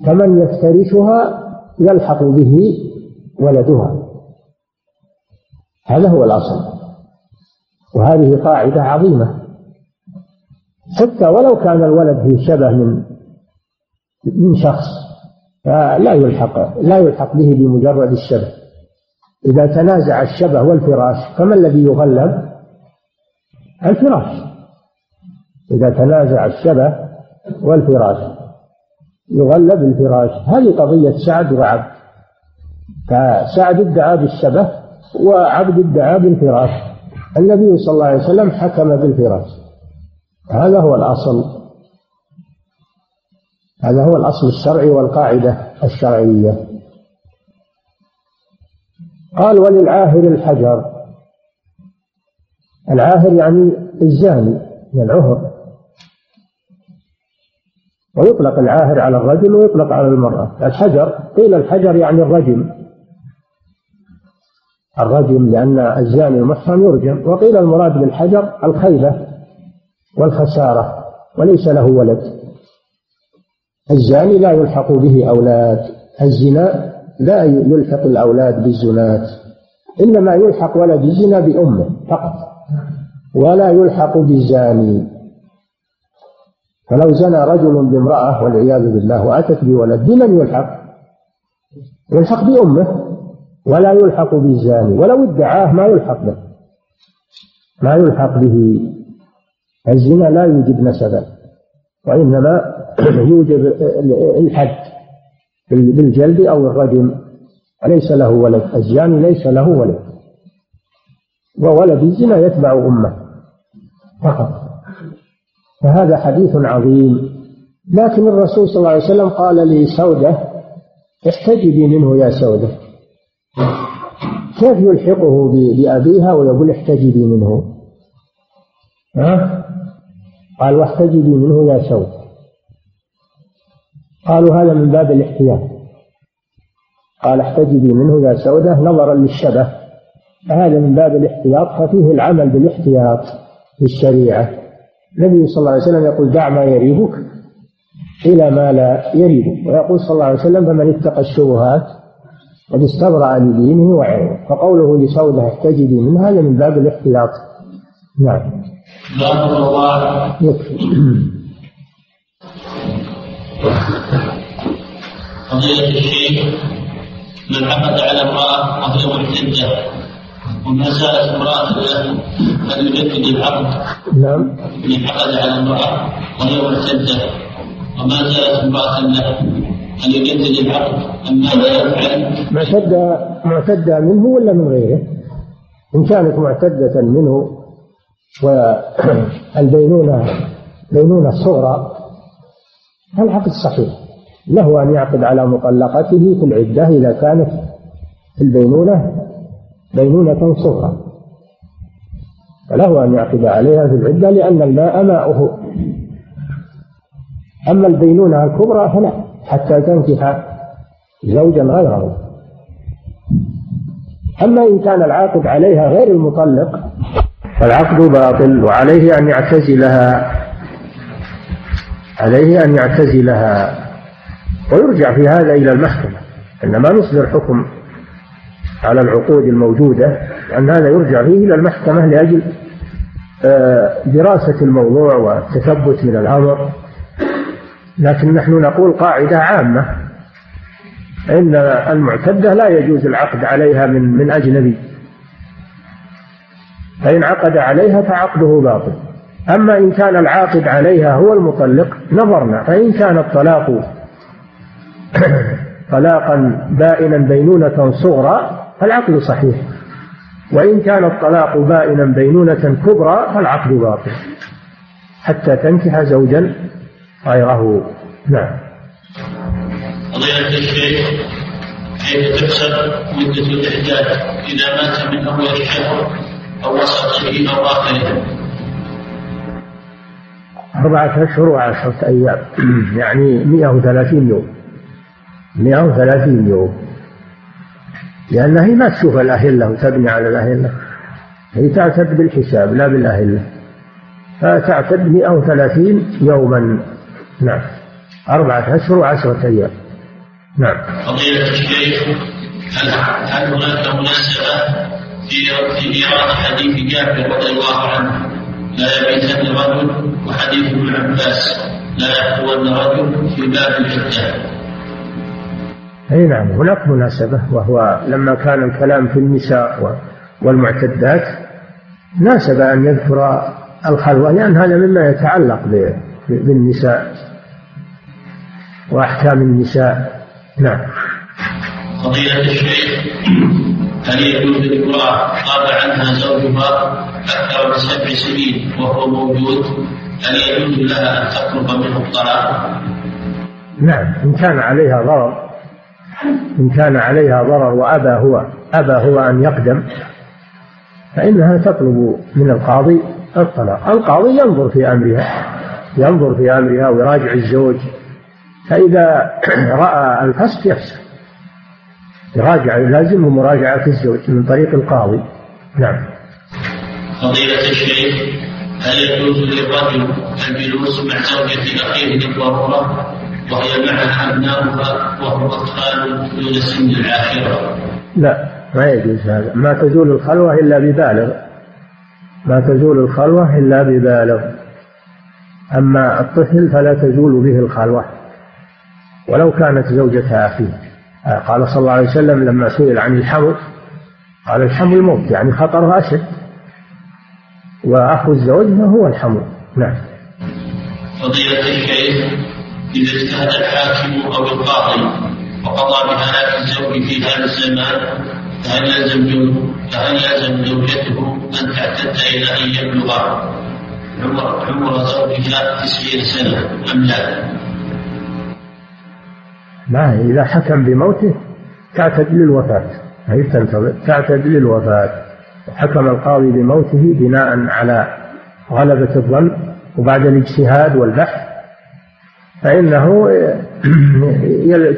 فمن يفترشها يلحق به ولدها. هذا هو الأصل. وهذه قاعدة عظيمة. حتى ولو كان الولد فيه شبه من من شخص فلا يلحق لا يلحق به بمجرد الشبه. إذا تنازع الشبه والفراش فما الذي يغلب؟ الفراش. إذا تنازع الشبه والفراش يغلب الفراش. هذه قضية سعد وعبد. فسعد ادعى بالشبه وعبد ادعى بالفراش. النبي صلى الله عليه وسلم حكم بالفراش. هذا هو الأصل. هذا هو الأصل الشرعي والقاعدة الشرعية. قال وللعاهر الحجر. العاهر يعني الزاني من العهر. ويطلق العاهر على الرجل ويطلق على المرأة. الحجر قيل الحجر يعني الرجم. الرجم لأن الزاني المحصن يرجم. وقيل المراد بالحجر الخيبة والخسارة وليس له ولد. الزاني لا يلحق به أولاد. الزنا لا يلحق الأولاد بالزنات إنما يلحق ولد الزنا بأمه فقط ولا يلحق بالزاني. فلو زنى رجل بامرأة والعياذ بالله وأتت بولد بمن يلحق؟ يلحق بأمه ولا يلحق بالزاني ولو ادعاه ما يلحق به. ما يلحق به. الزنا لا يوجب نسبا وإنما يوجب الحد بالجلد أو الرجم. وليس له ولد. الزاني ليس له ولد. وولد الزنا يتبع أمه فقط. فهذا حديث عظيم. لكن الرسول صلى الله عليه وسلم قال لسودة احتجبي منه يا سودة. كيف يلحقه بأبيها ويقول احتجبي منه؟ ها؟ قال واحتجبي منه يا سودة. قالوا هذا من باب الاحتياط. قال احتجبي منه يا سودة نظرا للشبه. فهذا من باب الاحتياط ففيه العمل بالاحتياط في الشريعة. النبي صلى الله عليه وسلم يقول دع ما يريبك إلى ما لا يريبك. ويقول صلى الله عليه وسلم فمن اتقى الشبهات قد استبرأ لدينه وعرضه فقوله لسودة احتجبي منه هذا من باب الاحتياط نعم. باب الرضاعة يكفي. فضيلة الشيخ من عقد على امرأة وهي معتدة وما زالت امرأة له فليجدد العقد. نعم. من عقد على امرأة وهي معتدة وما زالت امرأة له فليجدد العقد. أم ماذا يفعل؟ معتدة معتدة منه ولا من غيره؟ إن كانت معتدة منه والبينونة بينونة صغرى فالعقد صحيح. له أن يعقد على مطلقته في العدة إذا كانت في البينونة بينونة صغرى. فله أن يعقد عليها في العدة لأن الماء ماؤه. أما البينونة الكبرى فلا حتى تنكح زوجا غيره. أما إن كان العاقد عليها غير المطلق فالعقد باطل وعليه أن يعتزلها. عليه أن يعتزلها. ويرجع في هذا إلى المحكمة. إنما نصدر حكم على العقود الموجودة لأن هذا يرجع فيه إلى المحكمة لأجل آه، دراسة الموضوع والتثبت من الأمر. لكن نحن نقول قاعدة عامة إن المعتدة لا يجوز العقد عليها من من أجنبي. فإن عقد عليها فعقده باطل. أما إن كان العاقد عليها هو المطلق نظرنا. فإن كان الطلاق طلاقا بائنا بينونة صغرى فالعقد صحيح. وإن كان الطلاق بائنا بينونة كبرى فالعقد باطل. حتى تنكح زوجا غيره. نعم. فضيلة الشيخ كيف تحسب مدة الإحداث إذا مات من أول الشهر أو وسطه أو آخره أربعة أشهر وعشرة أيام. يعني 130 يوم. 130 يوم. لأن هي ما تشوف الأهلة وتبني على الأهلة. هي تعتد بالحساب لا بالأهلة. فتعتد 130 يوما. نعم. أربعة أشهر وعشرة أيام. نعم. فضيلة الشيخ هل هل هناك مناسبة في في إيراد حديث جابر رضي الله عنه؟ لا يبيتن رجل وحديث ابن عباس لا يخلون رجل في باب العدة أي نعم هناك مناسبة وهو لما كان الكلام في النساء والمعتدات ناسب أن يذكر الخلوة لأن هذا مما يتعلق بالنساء وأحكام النساء. نعم. فضيلة الشيخ هل يجوز لامرأة غاب عنها زوجها أكثر من سبع سنين وهو موجود؟ هل يجوز لها أن تطلب منه الطلاق؟ نعم إن كان عليها ضرر إن كان عليها ضرر وأبى هو أبى هو أن يقدم فإنها تطلب من القاضي الطلاق. القاضي ينظر في أمرها ينظر في أمرها ويراجع الزوج فإذا رأى الفسق يفسق. يراجع يلازمه مراجعة الزوج من طريق القاضي. نعم. فضيلة الشيخ هل يجوز للرجل الجلوس مع زوجة أخيه للضرورة وهي معها أبناؤها وهم أطفال دون سن العاشرة؟ لا ما يجوز هذا. ما تزول الخلوة إلا ببالغ. ما تزول الخلوة إلا ببالغ. أما الطفل فلا تزول به الخلوة. ولو كانت زوجة أخيه. قال صلى الله عليه وسلم لما سئل عن الحمل قال الحمل موت يعني خطرها أشد. وأخو الزوج ما هو الحمل. نعم. فضيلة الشيخ إذا اجتهد الحاكم أو القاضي وقضى بهلاك الزوج في هذا الزمان فهل لازم فهل لازم زوجته أن تعتد إلى أن يبلغ عمر عمر زوجها 90 سنة أم لا؟ ما إذا حكم بموته تعتد للوفاة. هي تنتظر تعتد للوفاة. حكم القاضي بموته بناء على غلبة الظن وبعد الاجتهاد والبحث. فإنه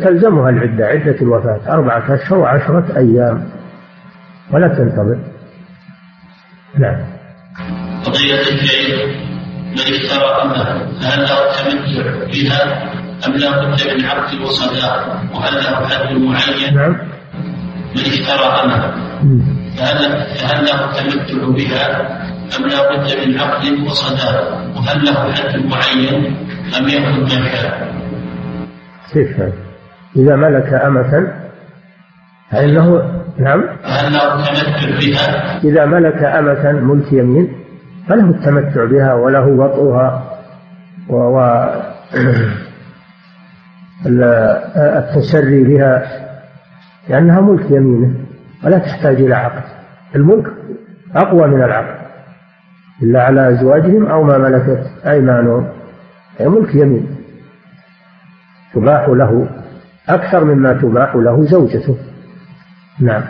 تلزمها العدة عدة الوفاة أربعة أشهر وعشرة أيام. ولا تنتظر. نعم. قضية الشيخ من اشترى أمه فهل له التمتع بها أم لا بد من عقد وصداق وهل له حد معين؟ نعم. من اشترى أمه فهل فهل له التمتع بها أم لا بد من عقد وصداق وهل له حد معين؟ أم يكون ما شاء؟ كيف هذا؟ إذا ملك أمة فإنه نعم له التمتع بها؟ إذا ملك أمة ملك يمين فله التمتع بها وله وطئها و... و... التسري بها لأنها ملك يمينه ولا تحتاج إلى عقد الملك أقوى من العقد إلا على أزواجهم أو ما ملكت أيمانهم ملك يمين. تباح له أكثر مما تباح له زوجته. نعم.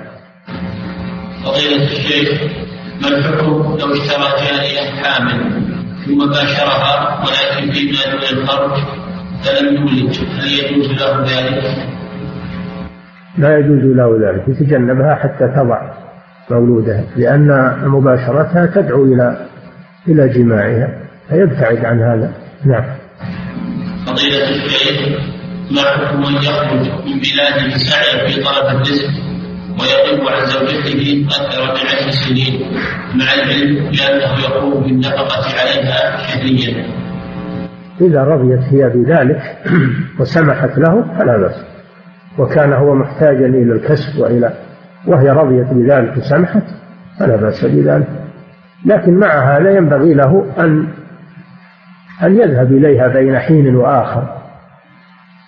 فضيلة الشيخ ما الحكم لو اشترى جارية حامل ثم باشرها ولكن فيما دون الفرج فلم يولد؟ هل يجوز له ذلك؟ لا يجوز له ذلك. يتجنبها حتى تضع مولودها لأن مباشرتها تدعو إلى إلى جماعها فيبتعد عن هذا. نعم. فضيلة الشيخ ما حكم من يخرج من بلاده سعيا في طلب الرزق ويغيب عن زوجته أكثر من عشر سنين. مع العلم بأنه يقوم بالنفقة عليها شهريا. إذا رضيت هي بذلك وسمحت له فلا بأس. وكان هو محتاجا إلى الكسب وإلى وهي رضيت بذلك وسمحت فلا بأس بذلك. لكن مع هذا ينبغي له أن أن يذهب إليها بين حين وآخر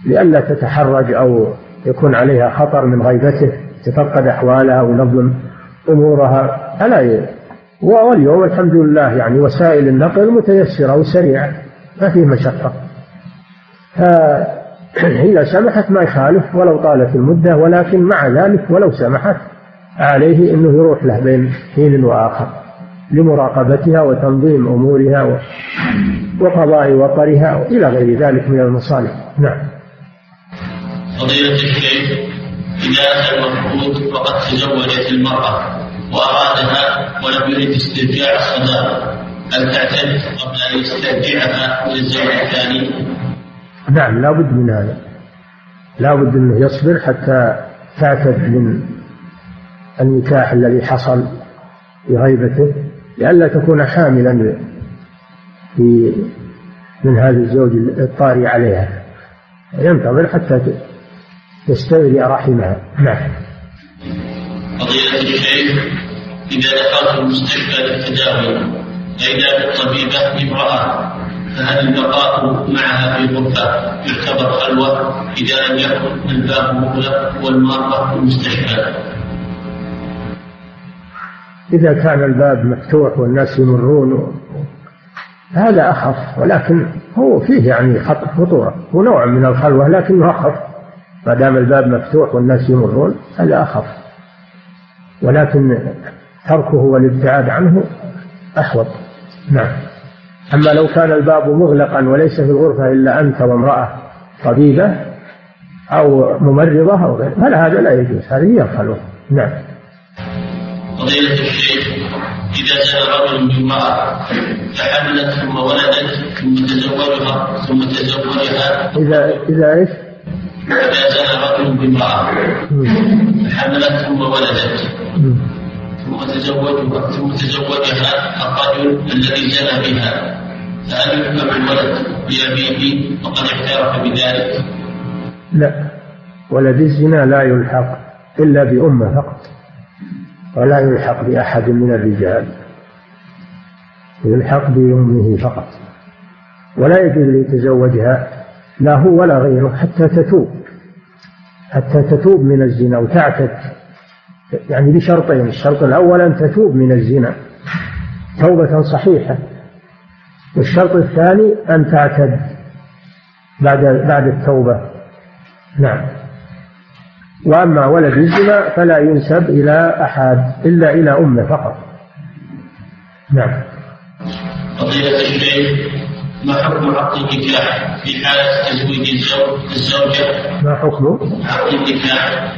لئلا تتحرج أو يكون عليها خطر من غيبته تفقد أحوالها ونظم أمورها. فلا واليوم الحمد لله يعني وسائل النقل متيسرة وسريعة ما فيه مشقة. فإذا سمحت ما يخالف ولو طالت المدة ولكن مع ذلك ولو سمحت عليه أنه يروح له بين حين وآخر. لمراقبتها وتنظيم أمورها وقضاء وطرها إلى غير ذلك من المصالح. نعم. فضيلة الشيخ إذا أتى المفقود وقد تزوجت المرأة وأرادها ولم يرد استرجاع الصداقة هل تعتد قبل أن يسترجعها للزوج الثاني؟ نعم لا بد من هذا. لا بد أنه يصبر حتى تعتد من النكاح الذي حصل بغيبته لئلا تكون حاملا في من هذا الزوج الطاري عليها. ينتظر حتى تستولي رحمها. نعم. فضيلة الشيخ إذا دخلت المستشفى للتداوي فإذا الطبيبة امرأة فهل البقاء معها في غرفة يعتبر خلوة إذا لم يكن الباب مغلق والمرأة في المستشفى؟ إذا كان الباب مفتوح والناس يمرون. هذا أخف ولكن هو فيه يعني خطورة هو نوع من الخلوة لكنه أخف. ما دام الباب مفتوح والناس يمرون هذا أخف. ولكن تركه والابتعاد عنه أحوط. نعم. أما لو كان الباب مغلقا وليس في الغرفة إلا أنت وامرأة طبيبة أو ممرضة أو غير هل هذا لا يجوز هذه هي الخلوة. نعم. فضيلة الشيخ إذا زنى رجل بامرأة فحملت ثم ولدت ثم تزوجها ثم تزوجها. إذا إذا إيش؟ إذا زنى رجل بامرأة فحملت ثم ولدت ثم تزوجها ثم تزوجها الرجل الذي زنى بها. فهل يحكم الولد بأبيه؟ وقد اعترف بذلك؟ لا. ولد الزنا لا يلحق إلا بأمة فقط. ولا يلحق بأحد من الرجال. يلحق بأمه فقط. ولا يجوز ليتزوجها لا هو ولا غيره حتى تتوب. حتى تتوب من الزنا وتعتد يعني بشرطين الشرط الأول أن تتوب من الزنا. توبة صحيحة. والشرط الثاني أن تعتد بعد بعد التوبة. نعم. وأما ولد الزنا فلا ينسب إلى أحد إلا إلى أمه فقط. نعم. فضيلة الشيخ ما حكم عقد النكاح في حالة تزويج الزوج الزوجة؟ ما حكم عقد النكاح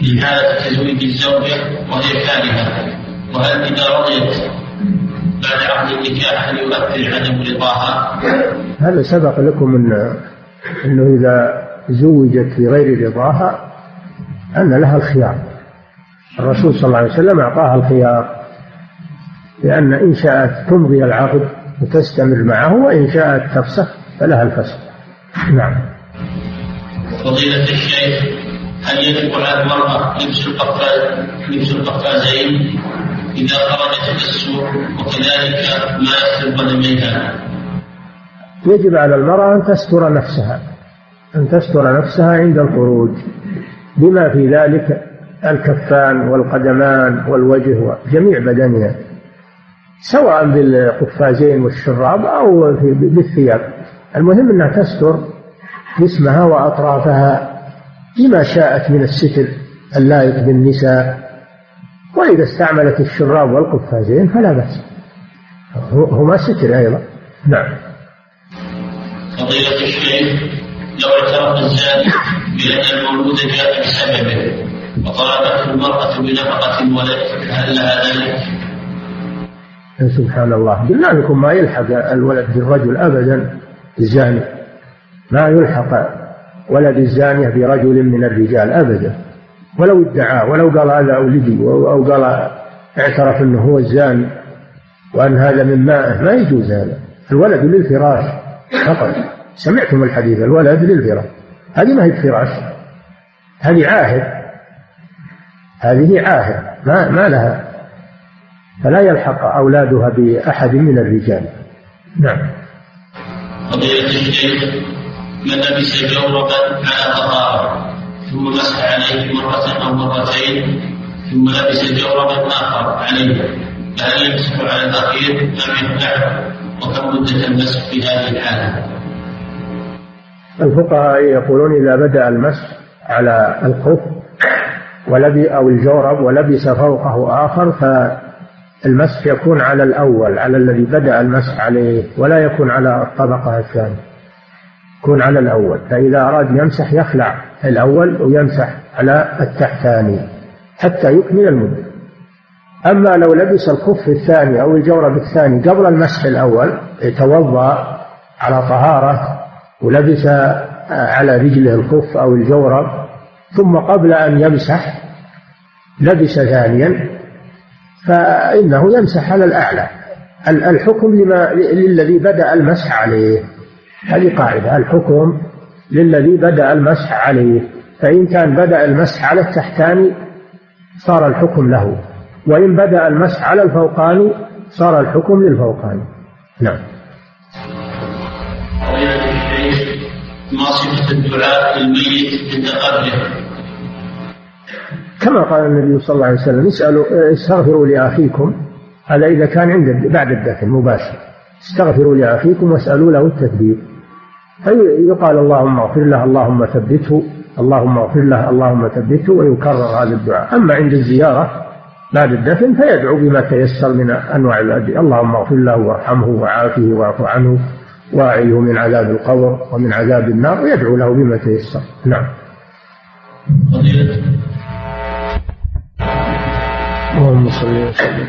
في حالة تزويج الزوجة وهي كارهة. وهل إذا رضيت بعد عقد النكاح هل يؤثر عدم رضاها؟ هذا سبق لكم أن أنه إذا زوجت بغير رضاها أن لها الخيار. الرسول صلى الله عليه وسلم أعطاها الخيار لأن إن شاءت تمضي العقد وتستمر معه وإن شاءت تفسخ فلها الفسخ. نعم. فضيلة الشيخ هل يجب على المرأة لبس القفاز لبس القفازين إذا خرجت إلى السوق وكذلك ما قدميها؟ يجب على المرأة أن تستر نفسها أن تستر نفسها عند الخروج. بما في ذلك الكفان والقدمان والوجه وجميع بدنها سواء بالقفازين والشراب أو بالثياب. المهم أنها تستر جسمها وأطرافها بما شاءت من الستر اللائق بالنساء وإذا استعملت الشراب والقفازين فلا بأس. هما ستر أيضا. نعم. فضيلة الشيخ لو اعترف الزاني بأن المولود جاء بسببه. وطلبته المرأة بنفقة الولد هل لها ذلك؟ سبحان الله. قلنا لكم ما يلحق الولد بالرجل أبدا الزاني ما يلحق ولد الزانية برجل من الرجال أبدا. ولو ادعى ولو قال هذا ولدي أو قال اعترف أنه هو الزاني وأن هذا من ماءه. ما يجوز هذا. الولد للفراش فقط. سمعتم الحديث الولد للفراش. هذه ما هي فراش. هذه عاهد. هذه عاهد. ما ما لها. فلا يلحق أولادها بأحد من الرجال. نعم. قضية الشيخ من لبس جوربا على طهارة ثم مسح عليه مرة أو مرتين ثم لبس جوربا آخر عليه. فهل يمسح على الأخير أم يخلعه وكم مدة المسح في هذه الحالة؟ الفقهاء يقولون إذا بدأ المسح على الخف ولبي أو الجورب ولبس فوقه آخر فالمسح يكون على الأول على الذي بدأ المسح عليه ولا يكون على الطبقة الثانية يكون على الأول. فإذا أراد يمسح يخلع الأول ويمسح على التحتاني حتى يكمل المدة. أما لو لبس الخف الثاني أو الجورب الثاني قبل المسح الأول يتوضأ على طهارة ولبس على رجله الخف أو الجورب ثم قبل أن يمسح لبس ثانيا فإنه يمسح على الأعلى. الحكم لما للذي بدأ المسح عليه. هذه قاعدة. الحكم للذي بدأ المسح عليه. فإن كان بدأ المسح على التحتاني صار الحكم له. وإن بدأ المسح على الفوقاني صار الحكم للفوقاني نعم. ما صفة الدعاء للميت عند قبره كما قال النبي صلى الله عليه وسلم اسألوا استغفروا لأخيكم هذا إذا كان عند بعد الدفن مباشر. استغفروا لأخيكم واسألوا له التثبيت فيقال اللهم اغفر له اللهم ثبته اللهم اغفر له اللهم ثبته ويكرر هذا الدعاء. أما عند الزيارة بعد الدفن فيدعو بما تيسر من أنواع الأدعية اللهم اغفر له وارحمه وعافه واعف عنه. واعيه من عذاب القبر ومن عذاب النار ويدعو له بما تيسر. نعم. اللهم صل وسلم.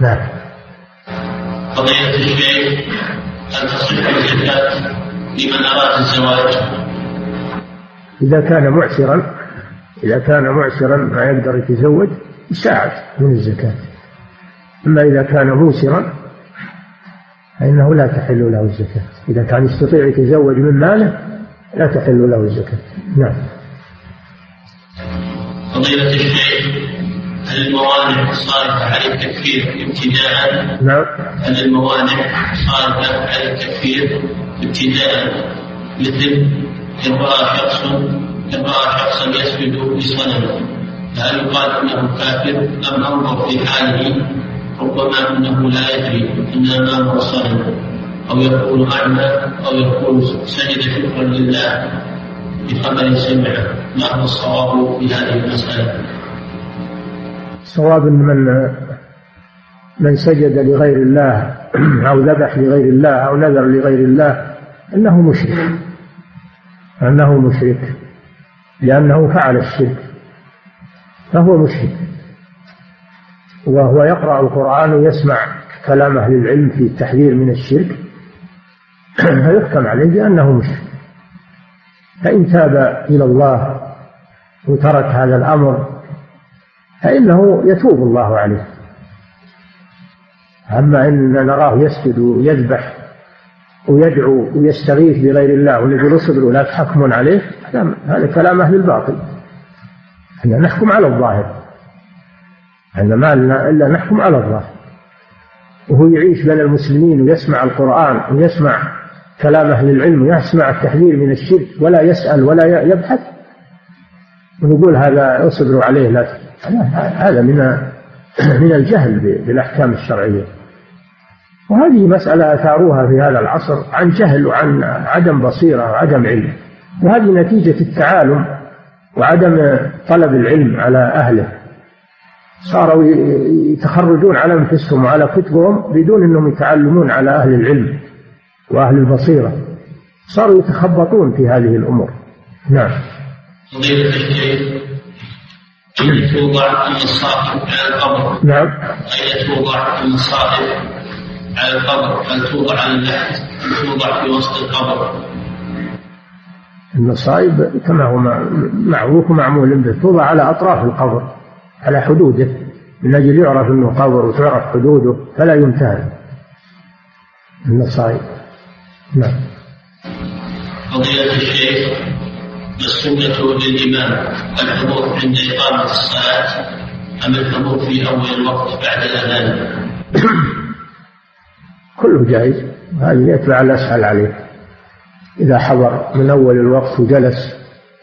نعم. قضية الشيخ أن تصح الزكاة لمن أراد الزواج إذا كان معسرا إذا كان معسرا ما يقدر يتزوج يساعد من الزكاة. أما إذا كان موسرا فإنه لا تحل له الزكاة إذا كان يستطيع يتزوج من ماله لا تحل له الزكاة نعم. فضيلة الشيخ هل الموانع صارفة على التكفير ابتداء؟ نعم. هل الموانع صارفة على التكفير ابتداء؟ مثل إن رأى شخص إن رأى شخصا يسجد لصنم فهل يقال إنه كافر أم أنظر في حاله؟ ربما أنه لا يدري ان امامه صنم أو يكون أعمى أو يكون سجد شكرا لله بخبر سمعه. ما هو الصواب في هذه المسألة؟ الصواب إن من من سجد لغير الله أو ذبح لغير الله أو نذر لغير الله إنه مشرك. إنه مشرك لأنه فعل الشرك فهو مشرك. وهو يقرأ القرآن ويسمع كلام أهل العلم في التحذير من الشرك فيحكم عليه بأنه مشرك. فإن تاب إلى الله وترك هذا الأمر فإنه يتوب الله عليه. أما إن نراه يسجد ويذبح ويدعو ويستغيث بغير الله ونقول اصبروا لا تحكمون عليه هذا كلام أهل الباطل. إحنا نحكم على الظاهر. إحنا ما لنا إلا نحكم على الظاهر وهو يعيش بين المسلمين ويسمع القرآن ويسمع كلام أهل العلم ويسمع التحذير من الشرك ولا يسأل ولا يبحث. ونقول هذا اصبروا عليه لا هذا من من الجهل بالأحكام الشرعية. وهذه مسألة أثاروها في هذا العصر عن جهل وعن عدم بصيرة وعدم علم. وهذه نتيجة التعالم وعدم طلب العلم على أهله. صاروا يتخرجون على أنفسهم وعلى كتبهم بدون أنهم يتعلمون على أهل العلم وأهل البصيرة صاروا يتخبطون في هذه الأمور نعم أين توضع المصاحف على القبر؟ نعم أين توضع المصاحف على القبر؟ هل توضع على اللحد؟ هل توضع في وسط القبر؟ المصائب كما هو معروف ومعمول به توضع على أطراف القبر على حدوده من أجل يعرف أنه قبر وتعرف حدوده فلا ينتهى المصائب نعم. فضيلة الشيخ السنة للإمام الحضور عند إقامة الصلاة أم الحضور في أول الوقت بعد الأذان؟ كله جائز. هذه يتبع الأسهل عليه. إذا حضر من أول الوقت وجلس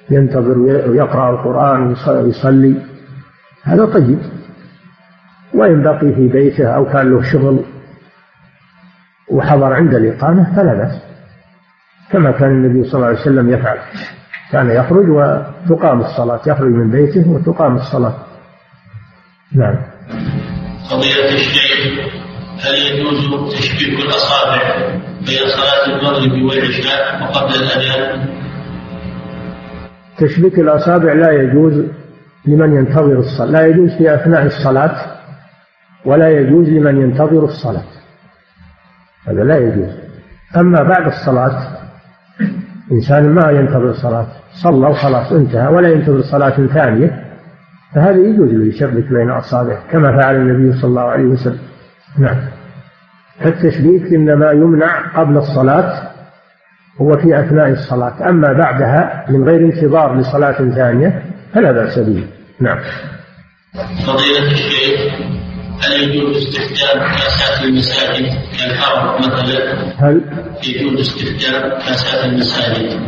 ينتظر ويقرأ القرآن ويصلي هذا طيب. وإن بقي في بيته أو كان له شغل وحضر عند الإقامة فلا بأس. كما كان النبي صلى الله عليه وسلم يفعل. كان يخرج وتقام الصلاة يخرج من بيته وتقام الصلاة. نعم. فضيلة الشيخ هل يجوز تشبيك الأصابع بين صلاة المغرب والعشاء وقبل الأذان؟ تشبيك الأصابع لا يجوز. لمن ينتظر الصلاة. لا يجوز في أثناء الصلاة ولا يجوز لمن ينتظر الصلاة. هذا لا يجوز. أما بعد الصلاة إنسان ما ينتظر الصلاة صلى وخلاص انتهى ولا ينتظر صلاة ثانية فهذا يجوز له يشبك بين أصابعه كما فعل النبي صلى الله عليه وسلم. نعم. فالتشبيك إنما يمنع قبل الصلاة هو في أثناء الصلاة. أما بعدها من غير انتظار لصلاة ثانية فلا بأس به. نعم. فضيلة الشيخ هل يجوز استخدام كاسات المساجد كالحرم مثلا؟ هل؟ يجوز استخدام كاسات المساجد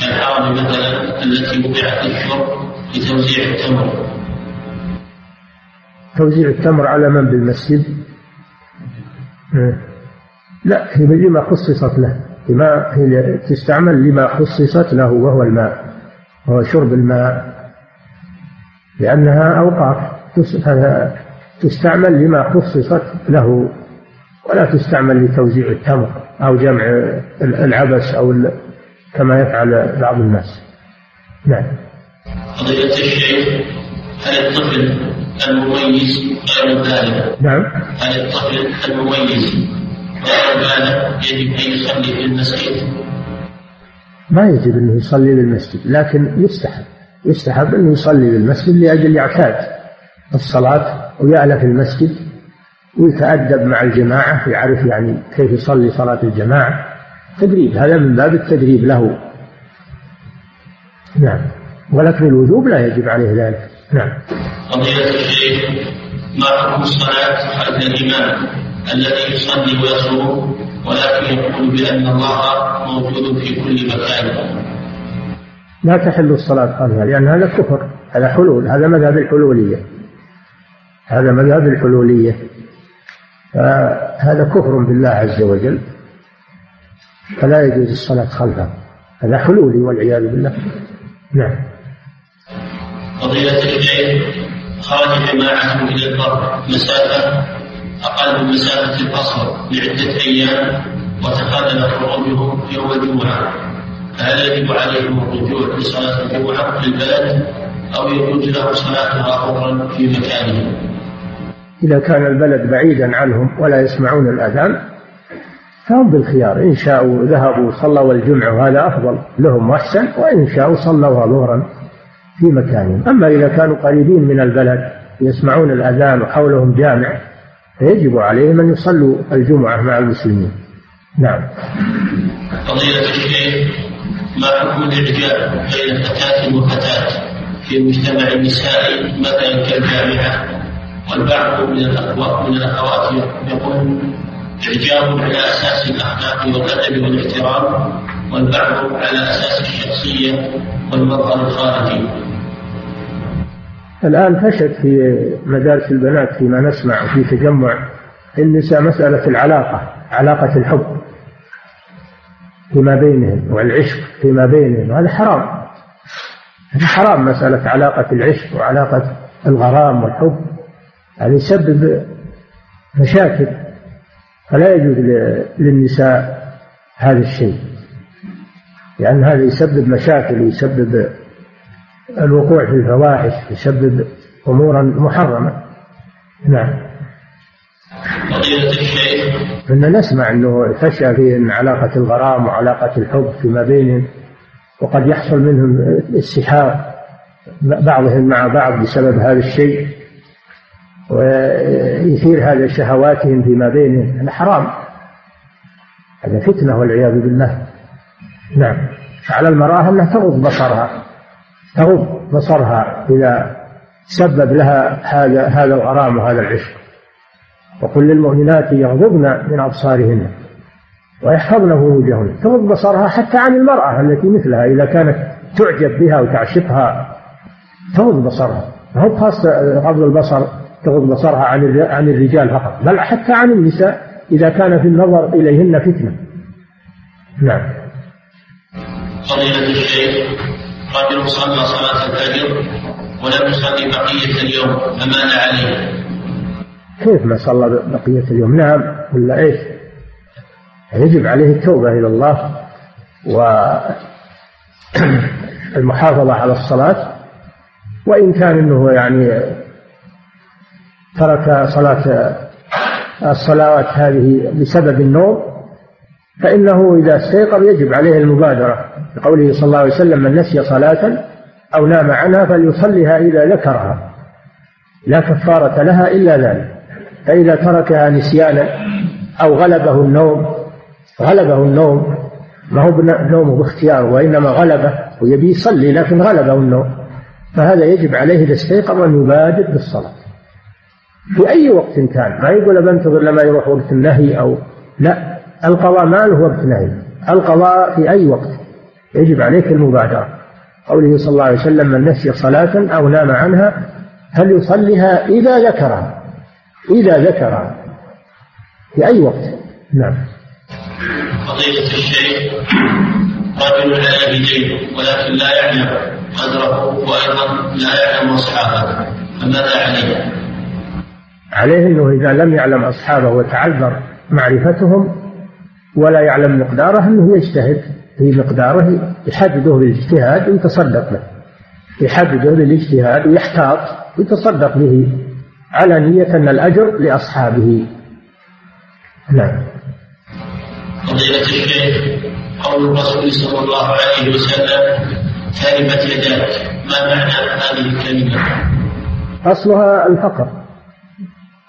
كالحرم مثلا التي وضعت للشرب لتوزيع التمر؟ توزيع التمر على من بالمسجد؟ لا هي لما خصصت له لما هي تستعمل لما خصصت له وهو الماء وهو شرب الماء. لأنها أوقاف تستعمل لما خصصت له ولا تستعمل لتوزيع التمر أو جمع العبس أو كما يفعل بعض الناس. نعم. قضية الشيخ هل الطفل المميز غير البالغ؟ نعم. هل الطفل المميز غير البالغ يجب أن يصلي في المسجد؟ ما يجب أنه يصلي بالمسجد لكن يستحب. يستحب أنه يصلي بالمسجد لأجل يعتاد الصلاة ويألف المسجد ويتأدب مع الجماعة يعرف يعني كيف يصلي صلاة الجماعة. تدريب هذا من باب التدريب له. نعم. ولكن الوجوب لا يجب عليه ذلك. نعم. فضيلة الشيخ ما حكم الصلاة خلف الإمام الذي يصلي ويصوم ولكن يقول بأن الله موجود في كل مكان؟ لا تحل الصلاة خلفها لأن هذا كفر هذا حلول هذا مذهب الحلولية. هذا مذهب الحلولية. فهذا كفر بالله عز وجل. فلا يجوز الصلاة خلفه. هذا حلولي والعياذ بالله. نعم. فضيلة الشيخ خرج جماعة إلى البر مسافة أقل من مسافة القصر لعدة أيام. وتخلل خروجهم يوم الجمعة. فهل يجب عليهم الرجوع لصلاة الجمعة في البلد أو يجوز لهم صلاتها أخرى في مكانهم؟ إذا كان البلد بعيدا عنهم ولا يسمعون الأذان فهم بالخيار. إن شاءوا ذهبوا صلوا الجمعة وهذا أفضل لهم وأحسن وإن شاءوا صلوها ظهرا في مكانهم. أما إذا كانوا قريبين من البلد يسمعون الأذان وحولهم جامع فيجب عليهم أن يصلوا الجمعة مع المسلمين. نعم. فضيلة الشيخ ما حكم الإعجاب بين فتاة وفتاة في مجتمع النساء مثلا كالجامعة. والبعض من الأخوات من الأخوات يقول إعجاب على أساس الأخلاق والأدب والاحترام والبعض على أساس الشخصية والمظهر الخارجي. الآن فشت في مدارس البنات فيما نسمع في تجمع النساء مسألة العلاقة علاقة الحب. فيما بينهم والعشق فيما بينهم هذا حرام. هذا حرام مسألة علاقة العشق وعلاقة الغرام والحب. هذا يسبب مشاكل فلا يجوز للنساء هذا الشيء. لأن هذا يسبب مشاكل ويسبب الوقوع في الفواحش يسبب أمورا محرمة. نعم. الشيخ كنا نسمع أنه فشى في علاقة الغرام وعلاقة الحب فيما بينهم وقد يحصل منهم استحاء بعضهم مع بعض بسبب هذا الشيء ويثير هذا شهواتهم فيما بينهم. هذا حرام. هذا فتنة والعياذ بالله. نعم. على المرأة أنها تغض بصرها. تغض بصرها إذا سبب لها هذا هذا الغرام وهذا العشق. وقل للمؤمنات يغضضن من أبصارهن ويحفظن فروجهن تغض بصرها حتى عن المرأة التي مثلها إذا كانت تعجب بها وتعشقها تغض بصرها. ما هو خاص غض البصر تغض بصرها عن عن الرجال فقط بل حتى عن النساء إذا كان في النظر إليهن فتنة. نعم. فضيلة الشيخ رجل صلى صلاة الفجر ولم يصلي بقية اليوم فماذا عليه؟ كيف ما صلى بقية اليوم؟ نعم. ولا إيش؟ يجب عليه التوبة إلى الله والمحافظة على الصلاة. وإن كان أنه يعني ترك صلاة الصلوات هذه بسبب النوم فإنه إذا استيقظ يجب عليه المبادرة لقوله صلى الله عليه وسلم من نسي صلاة أو نام عنها فليصليها إذا ذكرها. لا كفارة لها إلا ذلك. فإذا تركها نسيانا أو غلبه النوم غلبه النوم ما هو نومه باختياره وإنما غلبه ويبي يصلي لكن غلبه النوم. فهذا يجب عليه إذا استيقظ أن يبادر بالصلاة. في أي وقت كان ما يقول بنتظر لما يروح وقت النهي أو لا القضاء ما له وقت نهي. القضاء في أي وقت. يجب عليك المبادرة. قوله صلى الله عليه وسلم من نسي صلاة أو نام عنها فليصلها إذا ذكرها. إذا ذكرها في أي وقت؟ نعم. فضيلة الشيخ رجل على دين ولكن لا يعلم قدره وأيضا لا يعلم أصحابه. فماذا عليه؟ عليه أنه إذا لم يعلم أصحابه وتعذر معرفتهم ولا يعلم مقداره أنه يجتهد في مقداره يحدده بالاجتهاد ويتصدق به. يحدده بالاجتهاد ويحتاط ويتصدق به. على نية أن الأجر لأصحابه. نعم. فضيلة الشيخ قول الرسول صلى الله عليه وسلم تربت يداك. ما معنى هذه الكلمة؟ أصلها الفقر.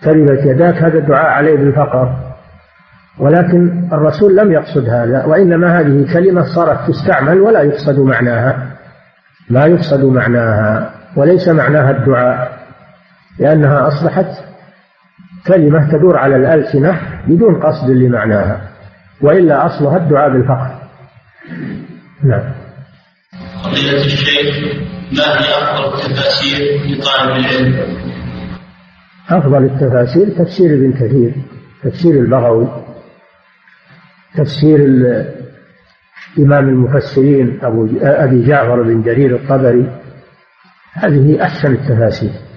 تربت يداك هذا الدعاء عليه بالفقر. ولكن الرسول لم يقصد هذا وإنما هذه كلمة صارت تستعمل ولا يقصد معناها. لا يقصد معناها وليس معناها الدعاء. لأنها أصبحت كلمة تدور على الألسنة بدون قصد لمعناها وإلا أصلها الدعاء بالفقر. نعم. فضيلة الشيخ ما هي أفضل التفاسير لطالب العلم؟ أفضل التفاسير تفسير ابن كثير تفسير البغوي تفسير إمام المفسرين أبو أبي جعفر بن جرير الطبري. هذه أحسن التفاسير.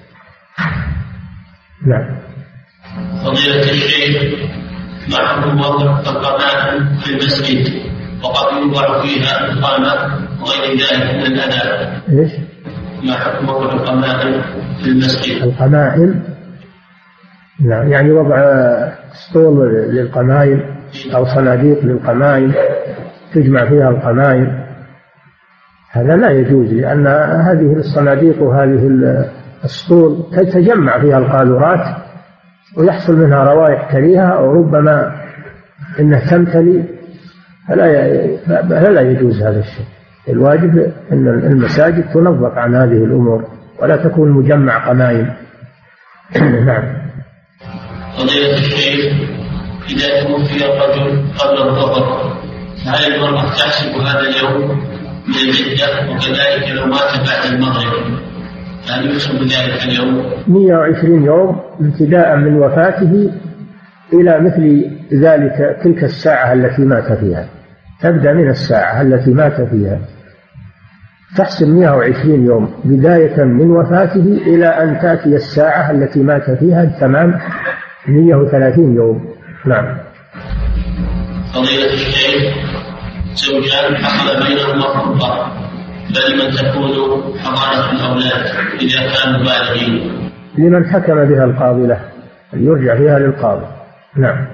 نعم فضيلة الشيخ ما حكم وضع القمامة في المسجد وقد يوضع فيها القامة وغير ذلك من الأداء إيش؟ ما حكم وضع القمائم في المسجد؟ القمائم نعم يعني وضع اسطول للقمائم أو صناديق للقمائم تجمع فيها القمائم هذا لا يجوز لأن هذه الصناديق وهذه السطول تتجمع فيها القاذورات ويحصل منها روائح كريهة وربما إنها تمتلي. فلا فلا يجوز هذا الشيء. الواجب إن المساجد تنظف عن هذه الأمور ولا تكون مجمع قمائم نعم. فضيلة الشيخ إذا توفي الرجل قبل الظهر هل المرأة تحسب هذا اليوم من العدة وكذلك لو مات بعد المغرب؟ هل يحسب ذلك اليوم؟ 120 يوم ابتداء من وفاته إلى مثل ذلك تلك الساعة التي مات فيها. تبدأ من الساعة التي مات فيها. تحسب 120 يوم بداية من وفاته إلى أن تأتي الساعة التي مات فيها تمام 130 يوم. نعم. فضيلة الشيخ زوجان حصل بينهما فرقة فلمن تكون حضانة الأولاد إذا كانوا بالغين. لمن حكم بها القاضي له يرجع فيها للقاضي. نعم.